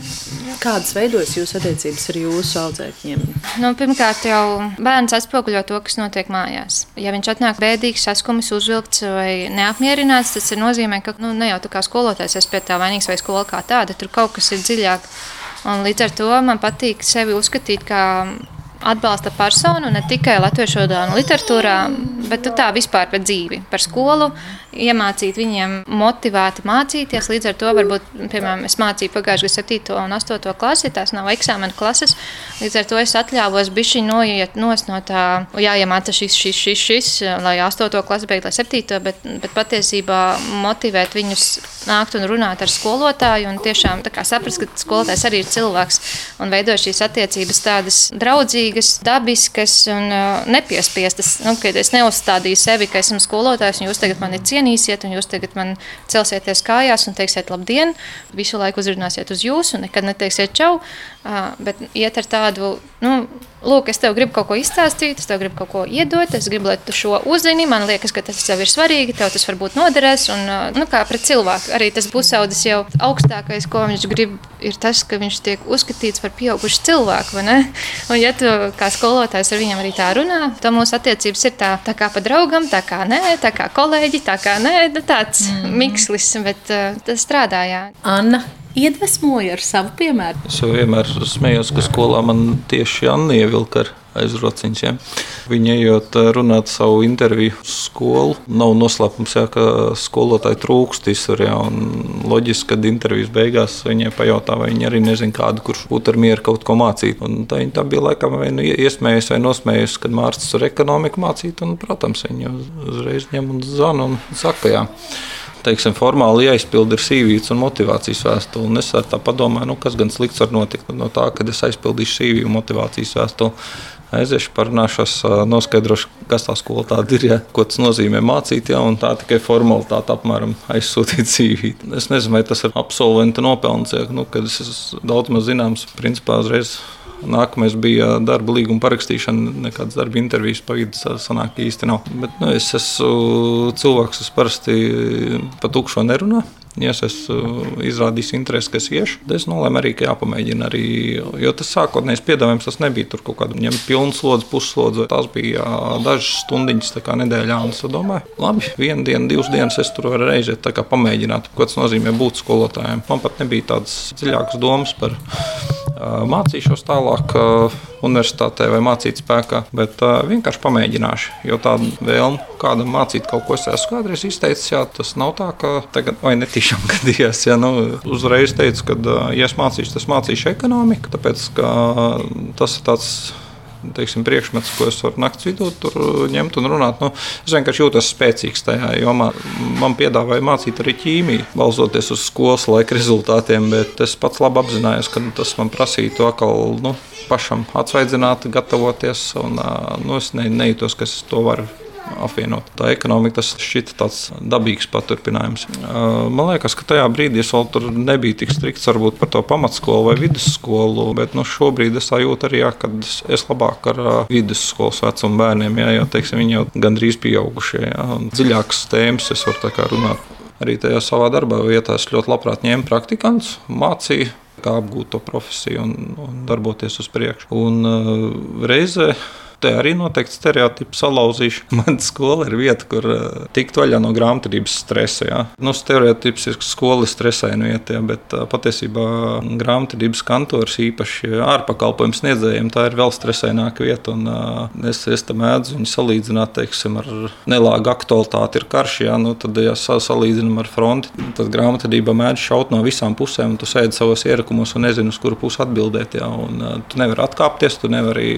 C: Kādas veidojas jūsu attiecības ar jūsu audzēkņiem?
E: Nu, pirmkārt, jau bērns atspoguļo to, kas notiek mājās. Ja viņš atnāk bēdīgs, saskumis, uzvilkts vai neapmierināts, tas nozīmē, ka nu, ne jau tā kā skolotājs es pie tā vainīgs vai skola kā tāda, tur kaut kas ir dziļāk. Un līdz ar to man patīk sevi uzskatīt par atbalsta personu ne tikai latviešu valodā un literatūrā, bet tā vispār par dzīvi, par skolu, iemācīt viņiem motivēti mācīties. Līdz ar to, varbūt, piemēram, es mācīju pagājušajā gadā 7. un 8. klasi, tās nav eksāmena klases. Līdz ar to es atļāvos bišķi noiet no tā, jāiemāca šis, šis, šis, šis, lai 8. klasi beigtu, lai 7. Bet, bet patiesībā motivēt viņus nākt un runāt ar skolotāju un tiešām saprast, ka skolotājs arī ir cilvēks un veido šīs attiecības tādas draudzīgas, dabiskas un uh, nepiespiestas. Nu, kad es neuzstādīju sevi, ka esmu skolotājs un jūs tagad mani cienījat cienīsiet, un jūs tagad man celsieties kājās un teiksiet labdien, visu laiku uzrunāsiet uz jūs un nekad neteiksiet čau, bet iet ar tādu, nu, lūk, es tev gribu kaut ko izstāstīt, es tev gribu kaut ko iedot, es gribu, lai tu šo uzzini, man liekas, ka tas tev ir svarīgi, tev tas varbūt noderēs, un, nu, kā pret cilvēku, arī tas pusaudzis jau augstākais, ko viņš grib, ir tas, ka viņš tiek uzskatīts par pieaugušu cilvēku? Un ja tu kā skolotājs ar viņiem arī tā runā, tad mūsu attiecības ir tā, tā kā pa draugam, tā kā nē, tā kā kolēģi, tā kā nē, nu, tāds mm. mikslis, bet uh, tas strādāja.
C: Anna, iedvesmoja ar savu piemēru.
F: Es jau vienmēr smējos, ka skolā man tieši Anna ievilka ar aizrociņš. Ja. Viņa ejot eh, runāt savu interviju skolu, nav noslēpums, ja, ka skolotāji trūkst visur. Ja, loģiski, kad intervijas beigās viņai pajautā, vai viņa arī nezina kādu, kurš būtu ar mieru kaut ko mācīt. Un tā, tā bija laikam vai nu iesmējusi vai nosmējusi, kad Mārcis ar ekonomiku mācīt. Un, protams, viņa uzreiz ņem un zvana un saka, jā teiksim, formāli jāizpild ir sīvīts un motivācijas vēstule. Un es tā padomāju, nu, kas gan slikts var notikt no tā, kad es aizpildīšu sīviju un motivācijas vēstuli. Aiziešu, parunāšos, noskaidrošu, kas tā skola tāda ir, ja, ko tas nozīmē mācīt, ja, un tā tikai formalitāte apmēram aizsūtīt CV. Es nezinu, vai tas ir absolventa nopelns, ja, nu, kad es esmu daudz maz zināms, principā uzreiz Nākamais bija darba līguma parakstīšana, nekādas darba intervijas pa vidu sanāk īsti nav. Bet nu, es esmu cilvēks, kas parasti pa tukšo nerunā. ja es izrādīšu interesi, ka es iešu, tad es nolēmu arī, ka jāpamēģina arī. Jo tas sākotnējais piedāvājums tas nebija tur kaut kāda ņemt pilnu slodzi, pusslodzi. Tas bija dažas stundiņas nedēļā. Un es domāju, labi, vienu dienu, divas dienas es tur varu reizēt pamēģināt, ko tas nozīmē būt skolotājiem. Man pat nebija tādas dziļākas domas par mācīšos tālāk universitātē vai mācīt spēkā, bet vienkārši pamēģināšu. Jo tāda vēlme kādam mācīt kaut ko, es esmu kādreiz izteicis, jā, tas nav tā, ka tagad vai netīšām gadījās. Jā, nu, uzreiz teicu, ka, ja es mācīšu, tas mācīšu ekonomiku, tāpēc ka tas ir tāds teiksim, priekšmets, ko es varu naktas vidū ņemt un runāt. Nu, es vienkārši jūtos spēcīgs tajā jomā. Man piedāvāja mācīt arī ķīmiju, balstoties uz skolas laika rezultātiem, bet es pats labi apzinājos, ka tas man prasītu atkal nu, pašam atsvaidzināt, gatavoties. Un, nu, es ne, nejūtos, ka es to varu apvienot. Tā ekonomika tas šķita tāds dabīgs paturpinājums. Man liekas, ka tajā brīdī es vēl tur nebiju tik strikts varbūt par to pamatskolu vai vidusskolu, bet nu, šobrīd es jūtu arī, jā, ka es labāk ar vidusskolas vecumu bērniem, jā, jo teiksim, viņi jau gandrīz pieaugušie, jā, un dziļākas tēmas es varu runāt. Arī tajā savā darbā vietā es ļoti labprāt ņēmu praktikantus, mācīju kā apgūt to profesiju un, un darboties uz priekšu. Un uh, reizē Te arī noteikti stereotipu salauzīšu. Mana skola ir vieta, kur uh, tikt vaļā no grāmatvedības stresa. Jā. Nu, stereotips ir skola stresēna vieta, jā, bet uh, patiesībā grāmatvedības kantors īpaši ārpakalpojumu sniedzējiem tā ir vēl stresēnāka vieta. Un, uh, es, es tam mēdzu viņu salīdzināt teiksim, ar nelāgu aktualitāti, ir karš. Jā, nu, tad, ja salīdzinām ar fronti, tad grāmatvedība mēdz šaut no visām pusēm. Tu sēdi savos ierakumos un nezini, uz kuru pusi atbildēt. Jā, un, uh, tu nevari atkāpties, tu nevari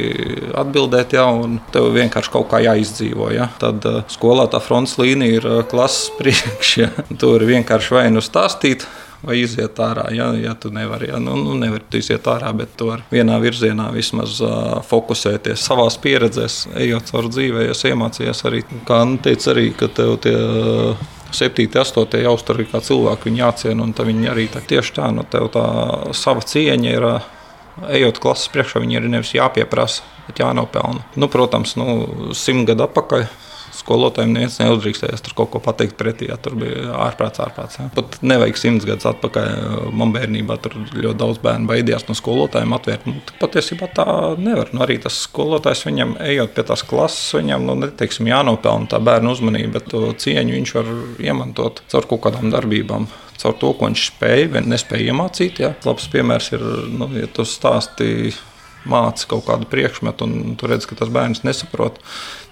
F: atbildēt iet, ja, un tev vienkārši kaut kā jāizdzīvo. Ja. Tad uh, skolā tā fronts līnija ir uh, klases priekšā. Ja. Tur vienkārši vai nu stāstīt, vai iziet ārā. Ja, ja tu nevari, ja, nu, nu nevari tu iziet ārā, bet tu vari vienā virzienā vismaz uh, fokusēties savā pieredzē, ejot caur dzīvē. Es iemācījos arī, kā nu, teica, arī, ka tev tie. Uh, 7, 8 jāuztur kā cilvēku, viņi jāciena, un viņi arī tā, tieši tā, nu, tev tā sava cieņa ir. Uh, ejot klases priekšā, viņi ir nevis jāpieprasa, bet jānopelna. Nu, protams, nu, simt gadu atpakaļ. Skolotājiem neviens neuzdrīkstējās tur kaut ko pateikt pretī. Jā, tur bija ārprāts, ārprāts. Jā. Pat nevajag simts gadus atpakaļ. Man bērnībā tur ļoti daudz bērnu baidījās no skolotājiem atvērt. Nu, patiesībā tā nevar. Nu, arī tas skolotājs viņam, ejot pie tās klases, viņam nu, neteiksim, jānopelna tā bērnu uzmanība, bet to cieņu viņš var iemantot caur kaut kādām darbībām caur to, ko viņš spēja vai nespēja iemācīt. Ja. Labs piemērs ir, nu, ja tu stāstīji māci kaut kādu priekšmetu, un tu redz, ka tas bērns nesaprot.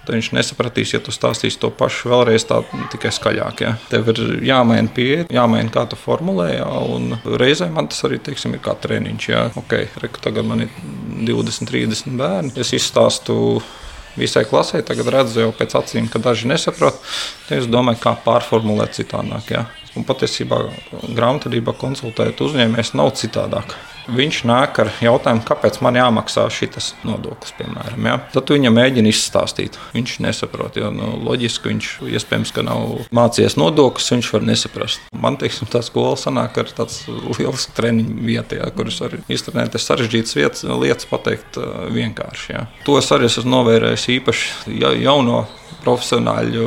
F: Tad viņš nesapratīs, ja tu stāstīsi to pašu vēlreiz, tā tikai skaļāk. Ja. Tev ir jāmaina pieeja, jāmaina kā tu formulē. Ja, reizē man tas arī teiksim, ir kā treniņš. Ja. Okay, reku, tagad man ir 20, 30 bērni. Es izstāstu visai klasē, tagad redzu jau pēc acīm, ka daži nesaprot. Es domāju, kā pārformulēt citādāk. Ja. Un patiesībā grāmatvedībā konsultējot uzņēmējs nav citādāk. Viņš nāk ar jautājumu, kāpēc man jāmaksā šis nodoklis, piemēram. Ja? Tad viņam mēģina izstāstīt. Viņš nesaprot, jo nu, loģiski viņš iespējams, nav mācījies nodokļus, viņš var nesaprast. Man teiksim, tā skola sanāk ar tāds liels treniņu vietā, ja, kuras var iztrenēt sarežģītas vietas, lietas pateikt vienkārši. Ja. To es arī esmu novērējis īpaši ja, jauno profesionāļu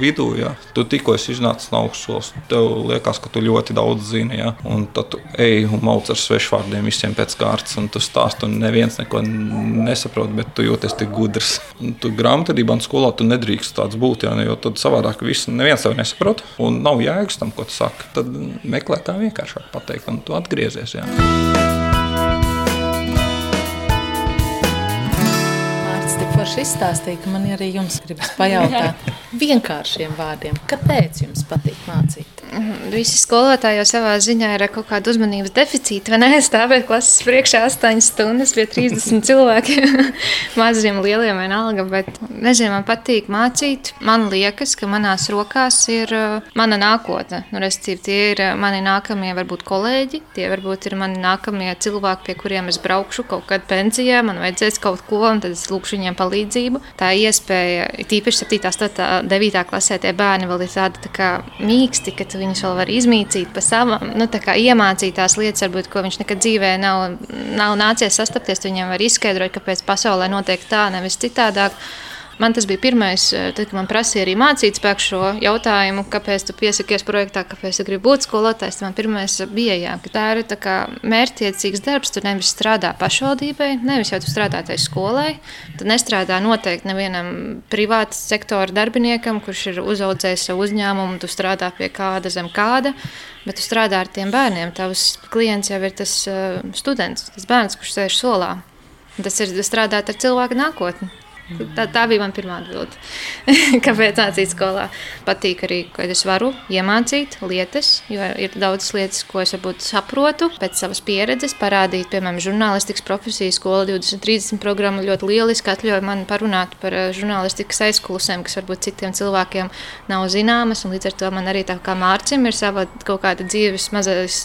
F: vidū. Ja. Tu tikko iznācis no augstskolas, tev liekas, ka tu ļoti daudz zini. Ja. Un tad tu ej un mauc ar svešvārdiem visiem pēc kārtas, un tu stāsti, un neviens neko nesaprot, bet tu jūties tik gudrs. Un tu grāmatvedībā un skolā tu nedrīkst tāds būt, ja, jo tad savādāk viss neviens tev nesaprot, un nav jēgas tam, ko tu saki. Tad meklē kā vienkāršāk pateikt, un tu atgriezies. Ja.
C: Forši izstāstīja, ka man arī jums gribas pajautāt vienkāršiem vārdiem, kāpēc jums patīk mācīt?
E: Mhm, visi skolotāji jau savā ziņā ir kaut kāda uzmanības deficīta. Vai ne? Stāvēt klases priekšā 8 stundas pie 30 cilvēkiem, maziem, lieliem, vienalga. Bet, nezinu, man patīk mācīt. Man liekas, ka manās rokās ir uh, mana nākotne. Nu, restīvi, tie ir uh, mani nākamie, varbūt kolēģi, tie varbūt ir mani nākamie cilvēki, pie kuriem es braukšu kaut kad pensijā. Man vajadzēs kaut ko, un tad es lūkšu viņiem palīdzību. Tā iespēja, tīpaši 7, 8, 9 klasē, tie bērni vēl ir tādi tā kā mīksti, ka viņus vēl var izmīcīt pa savam, nu, iemācīt tās lietas, varbūt, ko viņš nekad dzīvē nav, nav nācies sastapties. Viņam var izskaidrot, kāpēc pasaulē notiek tā, nevis citādāk. Man tas bija pirmais, eh, tad, kad man prasīja arī mācīt spēku šo jautājumu, kāpēc tu piesakies projektā, kāpēc tu gribi būt skolotājs. Man pirmais bija, jā, ka tā ir tā mērķtiecīgs darbs. Tu nevis strādā pašvaldībai, nevis jau tu strādā tai skolai. Tu nestrādā noteikti nevienam privāta sektora darbiniekam, kurš ir uzaudzējis savu uzņēmumu, tu strādā pie kāda zem kāda. Bet tu strādā ar tiem bērniem. Tavs klients jau ir tas uh, students, tas bērns, kurš sēž solā. Tas ir strādāt ar cilvēku nākotni. Tā, tā bija mana pirmā atbilde. Kāpēc mācīt skolā? Patīk arī, ka es varu iemācīt lietas, jo ir daudzas lietas, ko es varbūt saprotu pēc savas pieredzes. Parādīt, piemēram, žurnālistikas profesiju skola 2030 programma ļoti lieliski atļauj man parunāt par eh, žurnālistikas aizkulisēm, kas varbūt citiem cilvēkiem nav zināmas. Līdz ar to man arī tā kā mārcim ir sava kaut kāda dzīves mazais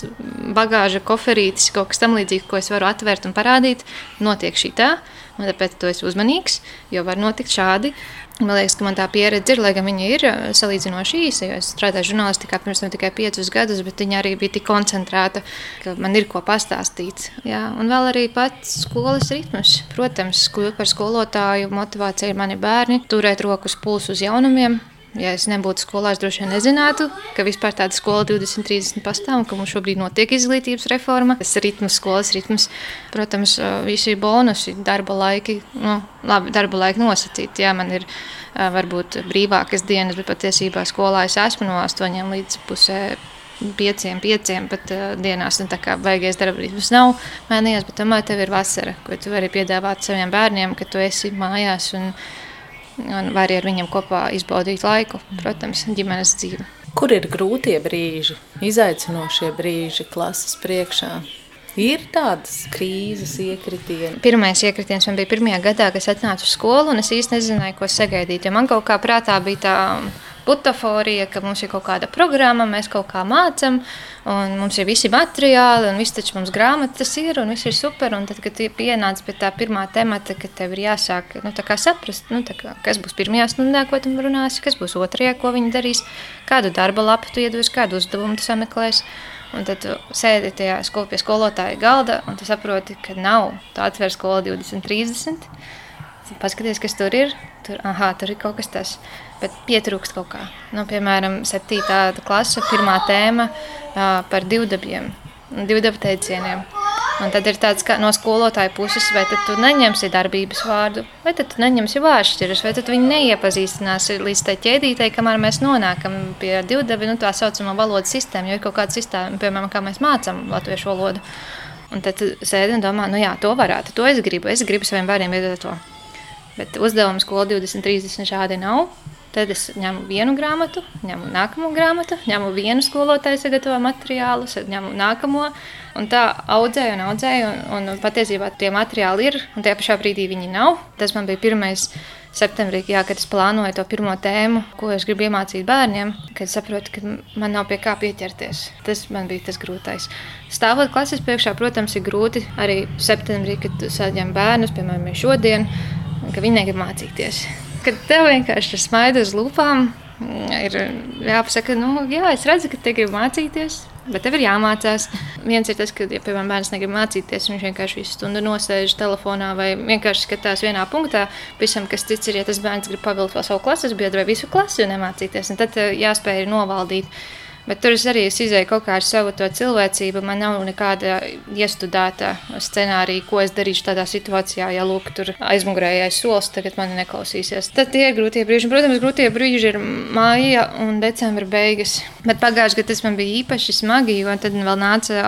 E: bagāža, koferītis, kaut kas tam līdzīgs, ko es varu atvērt un parādīt. Notiek šī tā. Un tāpēc tu esi uzmanīgs, jo var notikt šādi. Man liekas, ka man tā pieredze ir, lai gan viņa ir salīdzinoši īsa. Es strādāju žurnālistikā pirms tam tikai piecus gadus, bet viņa arī bija tik koncentrēta, ka man ir ko pastāstīt. Jā. Un vēl arī pats skolas ritms. Protams, kļūt par skolotāju motivācija ir mani bērni, turēt rokas pulsu uz jaunumiem, Ja es nebūtu skolā, es droši vien nezinātu, ka vispār tāda skola 2030 pastāv un ka mums šobrīd notiek izglītības reforma. Tas ritms, skolas ritms, protams, visi bonusi, darba laiki, nu, labi, darba laiki nosacīti. Jā, man ir varbūt brīvākas dienas, bet patiesībā skolā es esmu no 8 līdz pusē pieciem, pieciem pat uh, dienās. Tā kā baigais darbības nav mainījies, bet tomēr tev ir vasara, ko tu vari piedāvāt saviem bērniem, ka tu esi mājās. Un, un var ar viņiem kopā izbaudīt laiku, protams, ģimenes dzīvi.
C: Kur ir grūtie brīži, izaicinošie brīži klases priekšā? Ir tādas krīzes, iekritieni.
E: Pirmais iekritiens man bija pirmajā gadā, kad es atnācu uz skolu, un es īsti nezināju, ko sagaidīt. Man kaut kā prātā bija tā butaforija, ka mums ir kaut kāda programma, mēs kaut kā mācām, un mums ir visi materiāli, un viss taču mums grāmatas ir, un viss ir super. Un tad, kad pienāca pie tā pirmā temata, ka tev ir jāsāk nu, saprast, nu, kā, kas būs pirmajā stundā, ko tu runāsi, kas būs otrajā, ko viņi darīs, kādu darba lapu tu iedod, kādu uzdevumu tu sameklēsi. Un tad tu sēdi tajā skol, pie skolotāja galda, un tu saproti, ka nav tā atver skola 2030. Paskaties, kas tur ir. Tur, aha, tur ir kaut kas tāds bet pietrūkst kaut kā. Nu, piemēram, 7. klase, pirmā tēma par divdabiem, divdabu teicieniem. Un tad ir tāds kā no skolotāja puses, vai tu neņemsi darbības vārdu, vai tu neņemsi vāršķirus, vai tu viņu neiepazīstināsi līdz tai ķēdītei, kamēr mēs nonākam pie divdabi, nu, tā saucamā valodas sistēma, jo ir kaut kāda sistēma, piemēram, kā mēs mācām latviešu valodu. Un tad sēdi un domā, nu jā, to varētu, to es gribu, es gribu saviem bērniem iedot to. Bet uzdevums skola 2030 šādi nav. Tad es ņemu vienu grāmatu, ņemu nākamo grāmatu, ņemu vienu skolotāju sagatavo materiālu, ņemu nākamo. Un tā audzēju un audzēju, un, un patiesībā tie materiāli ir, un tajā pašā brīdī viņi nav. Tas man bija pirmais septembrī, jā, kad es plānoju to pirmo tēmu, ko es gribu iemācīt bērniem, kad es saprotu, ka man nav pie kā pieķerties. Tas man bija tas grūtais. Stāvot klases priekšā, protams, ir grūti arī septembrī, kad saņem bērnus, piemēram, šodien, ka viņi negrib mācīties kad tev vienkārši ir smaidu uz lūpām, ir jāpasaka, nu, jā, es redzu, ka te grib mācīties. Bet tev ir jāmācās. Viens ir tas, ka, ja, piemēram, bērns negrib mācīties, viņš vienkārši visu stundu nosēž telefonā vai vienkārši skatās vienā punktā. Visam, kas cits ir, ja tas bērns grib pavilkt savu klases biedru vai visu klasi un nemācīties, un tad jāspēj novaldīt Bet tur es arī es izēju kaut kā ar savu cilvēcību. Man nav nekāda iestudēta scenārija, ko es darīšu tādā situācijā, ja lūk, tur aizmugurējais solis tagad mani neklausīsies. Tad tie ir grūtie brīži. Protams, grūtie brīži ir māja un decembra beigas. Bet pagājušajā gadā tas man bija īpaši smagi, jo tad vēl nāca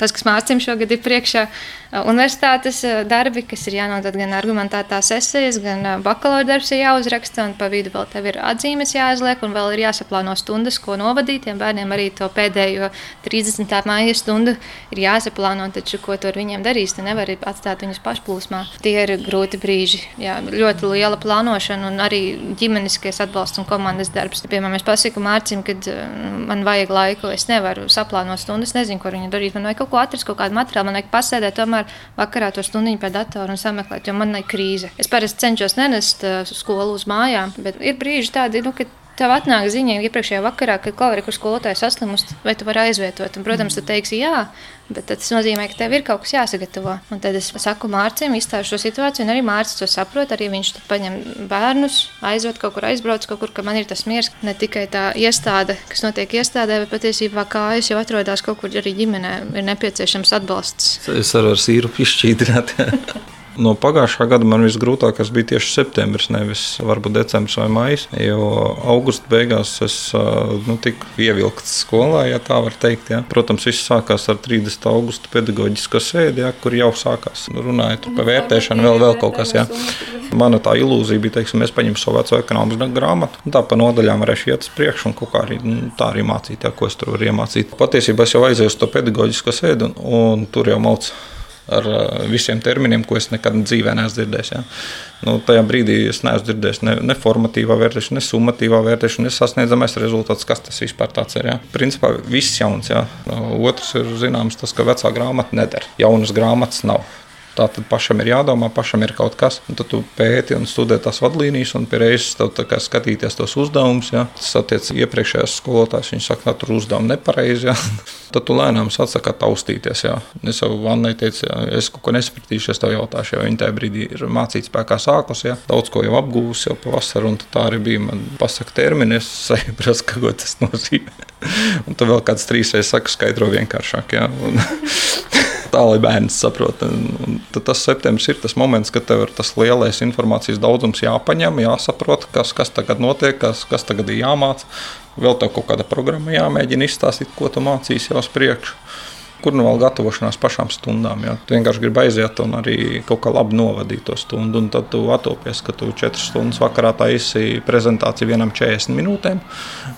E: tas, kas mācījām šogad ir priekšā universitātes darbi, kas ir jānodod gan argumentētās esejas, gan bakalaura darbs ir jāuzraksta, un pa vidu vēl tev ir atzīmes jāizliek, un vēl ir jāsaplāno stundas, ko novadīt. Tiem bērniem arī to pēdējo 30. māja stundu ir jāsaplāno, taču ko tu ar viņiem darīsi, tu nevari atstāt viņus pašplūsmā. Tie ir grūti brīži, jā, ļoti liela plānošana un arī ģimeniskais atbalsts un komandas darbs. Piemēram, es pasaku Mārcim, kad man vajag laiku, es nevaru saplānot stundas, nezinu, ko viņa darīt. Man vajag kaut ko atrast, kaut kādu materiālu, man vajag pasēdēt. Tomēr tomēr vakarā to stundu pie datora un sameklēt, jo man ir krīze. Es parasti cenšos nenest uh, skolu uz mājām, bet ir brīži tādi, nu, kad tev atnāk ziņa iepriekšējā vakarā, ka kur skolotāja saslimusi, vai tu vari aizvietot. Un, protams, tu teiksi jā, bet tas nozīmē, ka tev ir kaut kas jāsagatavo. Un tad es saku Mārciņam, izstāstu šo situāciju, un arī Mārcis to saprot. Arī viņš paņem bērnus, aizved kaut kur, aizbrauc kaut kur, ka man ir tas miers. Ne tikai tā iestāde, kas notiek iestādē, bet patiesībā kājas jau atrodas kaut kur arī ģimenē, ir nepieciešams atbalsts.
F: Es arī ar sīru izšķīdināt. No pagājušā gada man visgrūtākais bija tieši septembris, nevis varbūt decembris vai maijs. Jo augusta beigās es nu, tiku ievilkts skolā, ja tā var teikt. Ja. Protams, viss sākās ar 30. augusta pedagoģisko sēdi, ja, kur jau sākās runājot par vērtēšanu, vēl, vēl kaut kas. Ja. Mana tā ilūzija bija, ka es paņemu savu veco ekonomisku grāmatu, un tā pa nodaļām varēšu iet uz priekšu un kaut kā arī, nu, tā arī mācīt, ja, ko es tur varu iemācīt. Patiesībā es jau aizēju uz to pedagoģisko sēdi, un, un tur jau malcu ar visiem terminiem, ko es nekad dzīvē neesmu dzirdējis. Ja. Nu, tajā brīdī es neesmu dzirdējis ne, ne formatīvā vērtēšana, ne summatīvā vērtēšana, ne sasniedzamais rezultāts, kas tas vispār ir. Ja. Principā viss jauns. Ja. Otrs ir zināms, tas, ka vecā grāmata neder. Jaunas grāmatas nav. Tā tad pašam ir jādomā, pašam ir kaut kas. Tad tu pēti un studē tās vadlīnijas, un reizes tev skatīties tos uzdevumus. Ja. Tas attiecas iepriekšējās skolotājs. Viņš saka, ka tur uzdevumi nepareizi. Ja. Tad tu lēnām atsaki taustīties. Ja. Es jau Vannai teicu, ja es kaut ko nesapratīšu, es tev jautāšu, jo viņa tajā brīdī ir mācīt spēkā sākusi. Ja. Daudz ko jau apgūvusi jau pavasarī, un tā arī bija. Man pasaka termini, es saprotu, ko tas nozīmē. Un tu vēl kāds trīs reizes saka, skaidro vienkāršāk. Ja. Un, tā, lai bērns saprot. Un tad tas septembris ir tas moments, kad tev ir tas lielais informācijas daudzums jāpaņem, jāsaprot, kas, kas tagad notiek, kas, kas tagad ir jāmācās. Vēl tev kaut kāda programma jāmēģina izstāstīt, ko tu mācīsi jau uz priekšu kur nu vēl gatavošanās pašām stundām. Ja? Tu vienkārši gribi aiziet un arī kaut kā labi novadīt to stundu. Un tad tu atopies, ka tu 4 stundas vakarā taisīji prezentāciju vienam 40 minūtēm.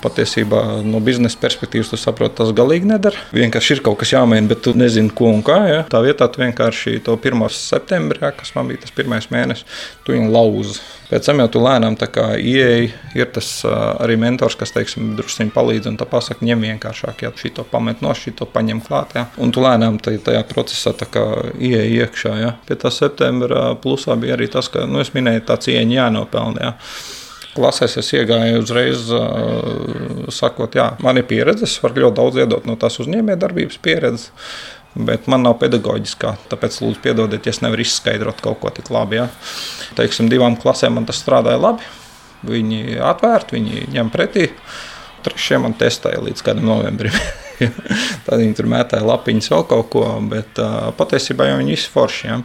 F: Patiesībā no biznesa perspektīvas tu saproti, tas galīgi nedara. Vienkārši ir kaut kas jāmaina, bet tu nezini, ko un kā. Ja? Tā vietā tu vienkārši to 1. septembrī, ja, kas man bija tas pirmais mēnesis, tu viņu lauzi Pēc tam jau tu lēnām ieeji, ir tas arī mentors, kas teiksim, druskuļi palīdz un pasakā, ņem vienkāršāk, ja šī to pamet no šī to paņem klāt. Ja. Un tu lēnām tajā procesā ieeji iekšā. Ja. Pie tā septembra plusā bija arī tas, ka nu, es minēju, tā cieņa jānopelnā. Ja. Klasēs es iegāju uzreiz, sakot, jā, man ir pieredze, es varu ļoti daudz iedot no tās uzņēmējdarbības pieredzes bet man nav pedagoģiskā. Tāpēc, lūdzu, piedodiet, ja es nevaru izskaidrot kaut ko tik labi. Ja. Teiksim, divām klasēm man tas strādāja labi. Viņi atvērti, viņi ņem pretī. Trešajam man testēja līdz kādam novembrim. Tad viņi tur mētāja lapiņas, vēl kaut ko, bet uh, patiesībā jau viņi visi forši. Ja?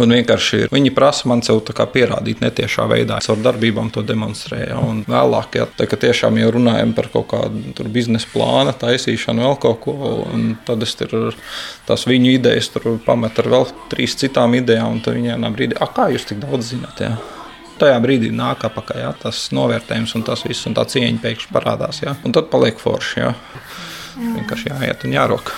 F: Un vienkārši viņi prasa man sev pierādīt netiešā veidā. Es ar darbībām to demonstrēju. Ja? Un vēlāk, ja tā, tiešām jau runājam par kaut kādu biznesa plānu, taisīšanu, vēl kaut ko, tad es tur tās viņu idejas pametu ar vēl trīs citām idejām, un tad viņi vienā brīdī, kā jūs tik daudz zināt? Ja? Tajā brīdī nāk apakaļ ja, tas novērtējums un tas viss, un tā cieņa pēkšņi parādās. Ja, un tad paliek forši. Ja. Vienkārši jāiet un jārok.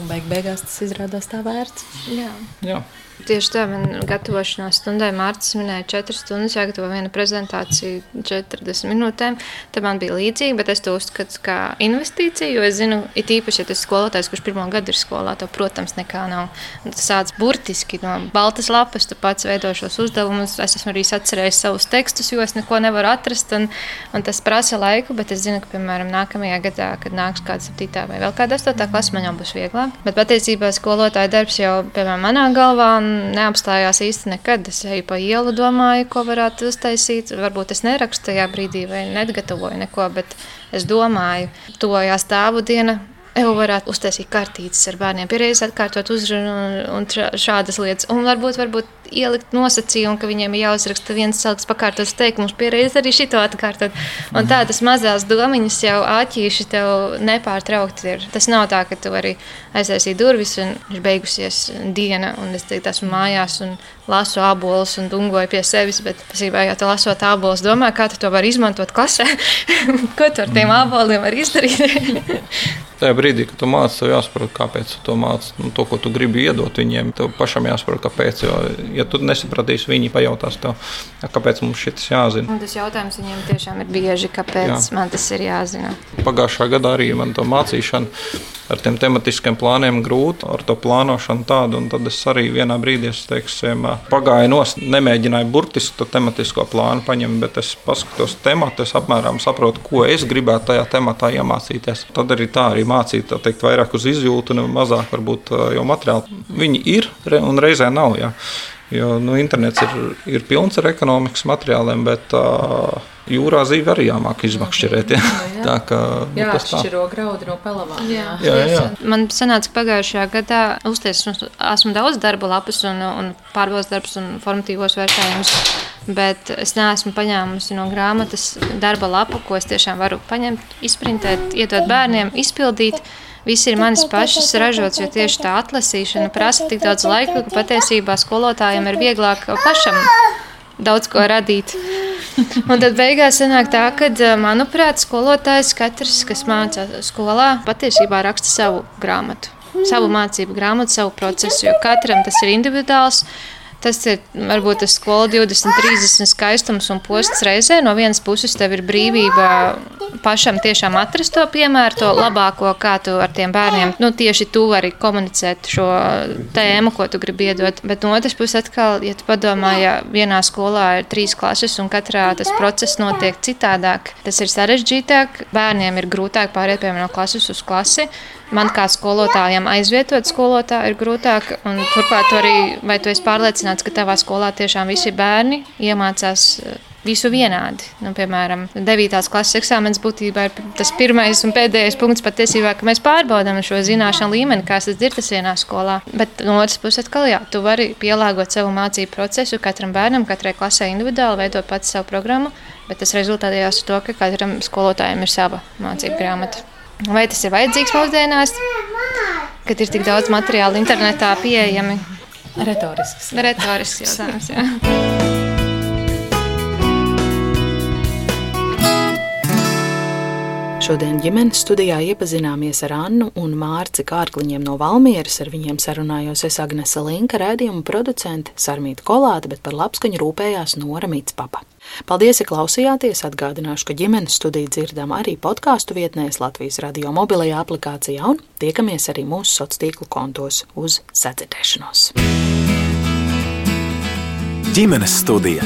C: Un beig beigās tas izrādās tā vērts.
E: Jā.
F: Jā.
E: Tieši tā, man gatavošanās stundai Mārcis minēja 4 stundas, jāgatavo viena prezentācija 40 minūtēm. Tad man bija līdzīgi, bet es to uzskatu kā investīciju, jo es zinu, it īpaši, ja tas skolotājs, kurš pirmo gadu ir skolā, to, protams, nekā nav. Tas sāc burtiski no baltas lapas, tu pats veido šos uzdevumus. Es esmu arī atcerējis savus tekstus, jo es neko nevaru atrast, un, un tas prasa laiku, bet es zinu, ka, piemēram, nākamajā gadā, kad nāks kāda 7. vai vēl kāda 8. klasa, man jau būs vieglāk. Bet patiesībā skolotāja darbs jau, piemēram, manā galvā neapstājās īsti nekad. Es eju pa ielu, domāju, ko varētu uztaisīt. Varbūt es nerakstu tajā brīdī vai negatavoju neko, bet es domāju, tuvojās tēvu diena. Jau varētu uztaisīt kartītes ar bērniem, pierādīt, atkārtot uzrunu un, un šādas lietas. Un varbūt, varbūt ielikt nosacījumu, ka viņiem ir jāuzraksta viens celks pakārtots teikums, pierādīt arī šito atkārtot. Un tādas mazas domiņas jau āķīši tev nepārtraukti ir. Tas nav tā, ka tu vari aiztaisīt durvis un ir beigusies diena, un es tagad esmu mājās un lasu abolus un dungoju pie sevis. Bet, pasībā, ja tu lasot abolus, domā, kā tu to vari izmantot klasē, ko tu ar tiem aboliem var izdarīt.
F: Tajā brīdī, kad tu mācies, tev jāsaprot, kāpēc tu to mācies. Nu, to, ko tu gribi iedot viņiem, tev pašam jāsaprot, kāpēc. Jo, ja tu nesapratīsi, viņi pajautās tev, kāpēc mums šis jāzina.
E: Un tas jautājums viņiem tiešām ir bieži, kāpēc Jā. man tas ir jāzina.
F: Pagājušā gadā arī man to mācīšana ar tiem tematiskiem plāniem grūti, ar to plānošanu tādu. Tad es arī vienā brīdī es, teiksim, pagāju no, nemēģināju burtiski to tematisko plānu paņemt, bet es paskatos tematu, es apmēram saprotu, ko es gribētu tajā tematā iemācīties. Tad arī tā arī mācīt, teikt, vairāk uz izjūtu, un mazāk varbūt jau materiāli. Viņi ir un reizē nav. Jā. Jo nu, internets ir, ir pilns ar ekonomikas materiāliem, bet uh, jūrā zīve arī jāmāk izmakšķerēt. Ja?
C: Jā, tā kā nu, jā, atšķiro graudu no pelavām.
F: Jā. Jā, jā.
E: Man sanāca pagājušajā gadā uzties, esmu daudz darba lapus un, un pārbaudas darbus un formatīvos vērtējumus, bet es neesmu paņēmusi no grāmatas darba lapu, ko es tiešām varu paņemt, izprintēt, iedot bērniem, izpildīt. Viss ir manis pašas ražots, jo tieši tā atlasīšana prasa tik daudz laika, ka patiesībā skolotājiem ir vieglāk pašam daudz ko radīt. Un tad beigās sanāk tā, ka, manuprāt, skolotājs katrs, kas mācās skolā, patiesībā raksta savu grāmatu, savu mācību grāmatu, savu procesu, jo katram tas ir individuāls. Tas ir varbūt tas skola 20, 30 skaistums un posts reizē. No vienas puses, tev ir brīvība pašam tiešām atrast to piemēru, to labāko, kā tu ar tiem bērniem nu, tieši tu vari komunicēt šo tēmu, ko tu gribi iedot. Bet no otras puses, atkal, ja tu padomā, ja vienā skolā ir trīs klases un katrā tas process notiek citādāk, tas ir sarežģītāk. Bērniem ir grūtāk pāriet piemēram no klases uz klasi. Man kā skolotājam aizvietot skolotāju ir grūtāk. Turklāt, arī, vai tu esi pārliecināts, ka tavā skolā tiešām visi bērni iemācās eh, visu vienādi. Nu, piemēram, 9. klases eksāmenis būtībā ir tas pirmais un pēdējais punkts patiesībā, ka mēs pārbaudām šo zināšanu līmeni, kāds tas ir tas vienā skolā. Bet no otras puses, atkal, jā, tu vari pielāgot savu mācību procesu katram bērnam, katrai klasē individuāli, veidot pats savu programmu, bet tas rezultātījās to, ka katram skolotājam ir sava mācību grāmata. Vai tas ir vajadzīgs mūsdienās, kad ir tik daudz materiālu internetā pieejami?
C: Retorisks.
E: Retorisks jautājums. Jā.
B: Šodien ģimenes studijā iepazināmies ar Annu un Mārci Kārkliņiem no Valmieras. Ar viņiem sarunājos es Agnese Linka, raidījuma producente Sarmīta Kolāte, bet par labskaņu rūpējās Nora Mitspapa. Paldies, ja klausījāties! Atgādināšu, ka ģimenes studiju dzirdam arī podkāstu vietnēs Latvijas radio mobilajā aplikācijā un tiekamies arī mūsu sociālo tīklu kontos uz sadzirdēšanos.
H: Ģimenes studija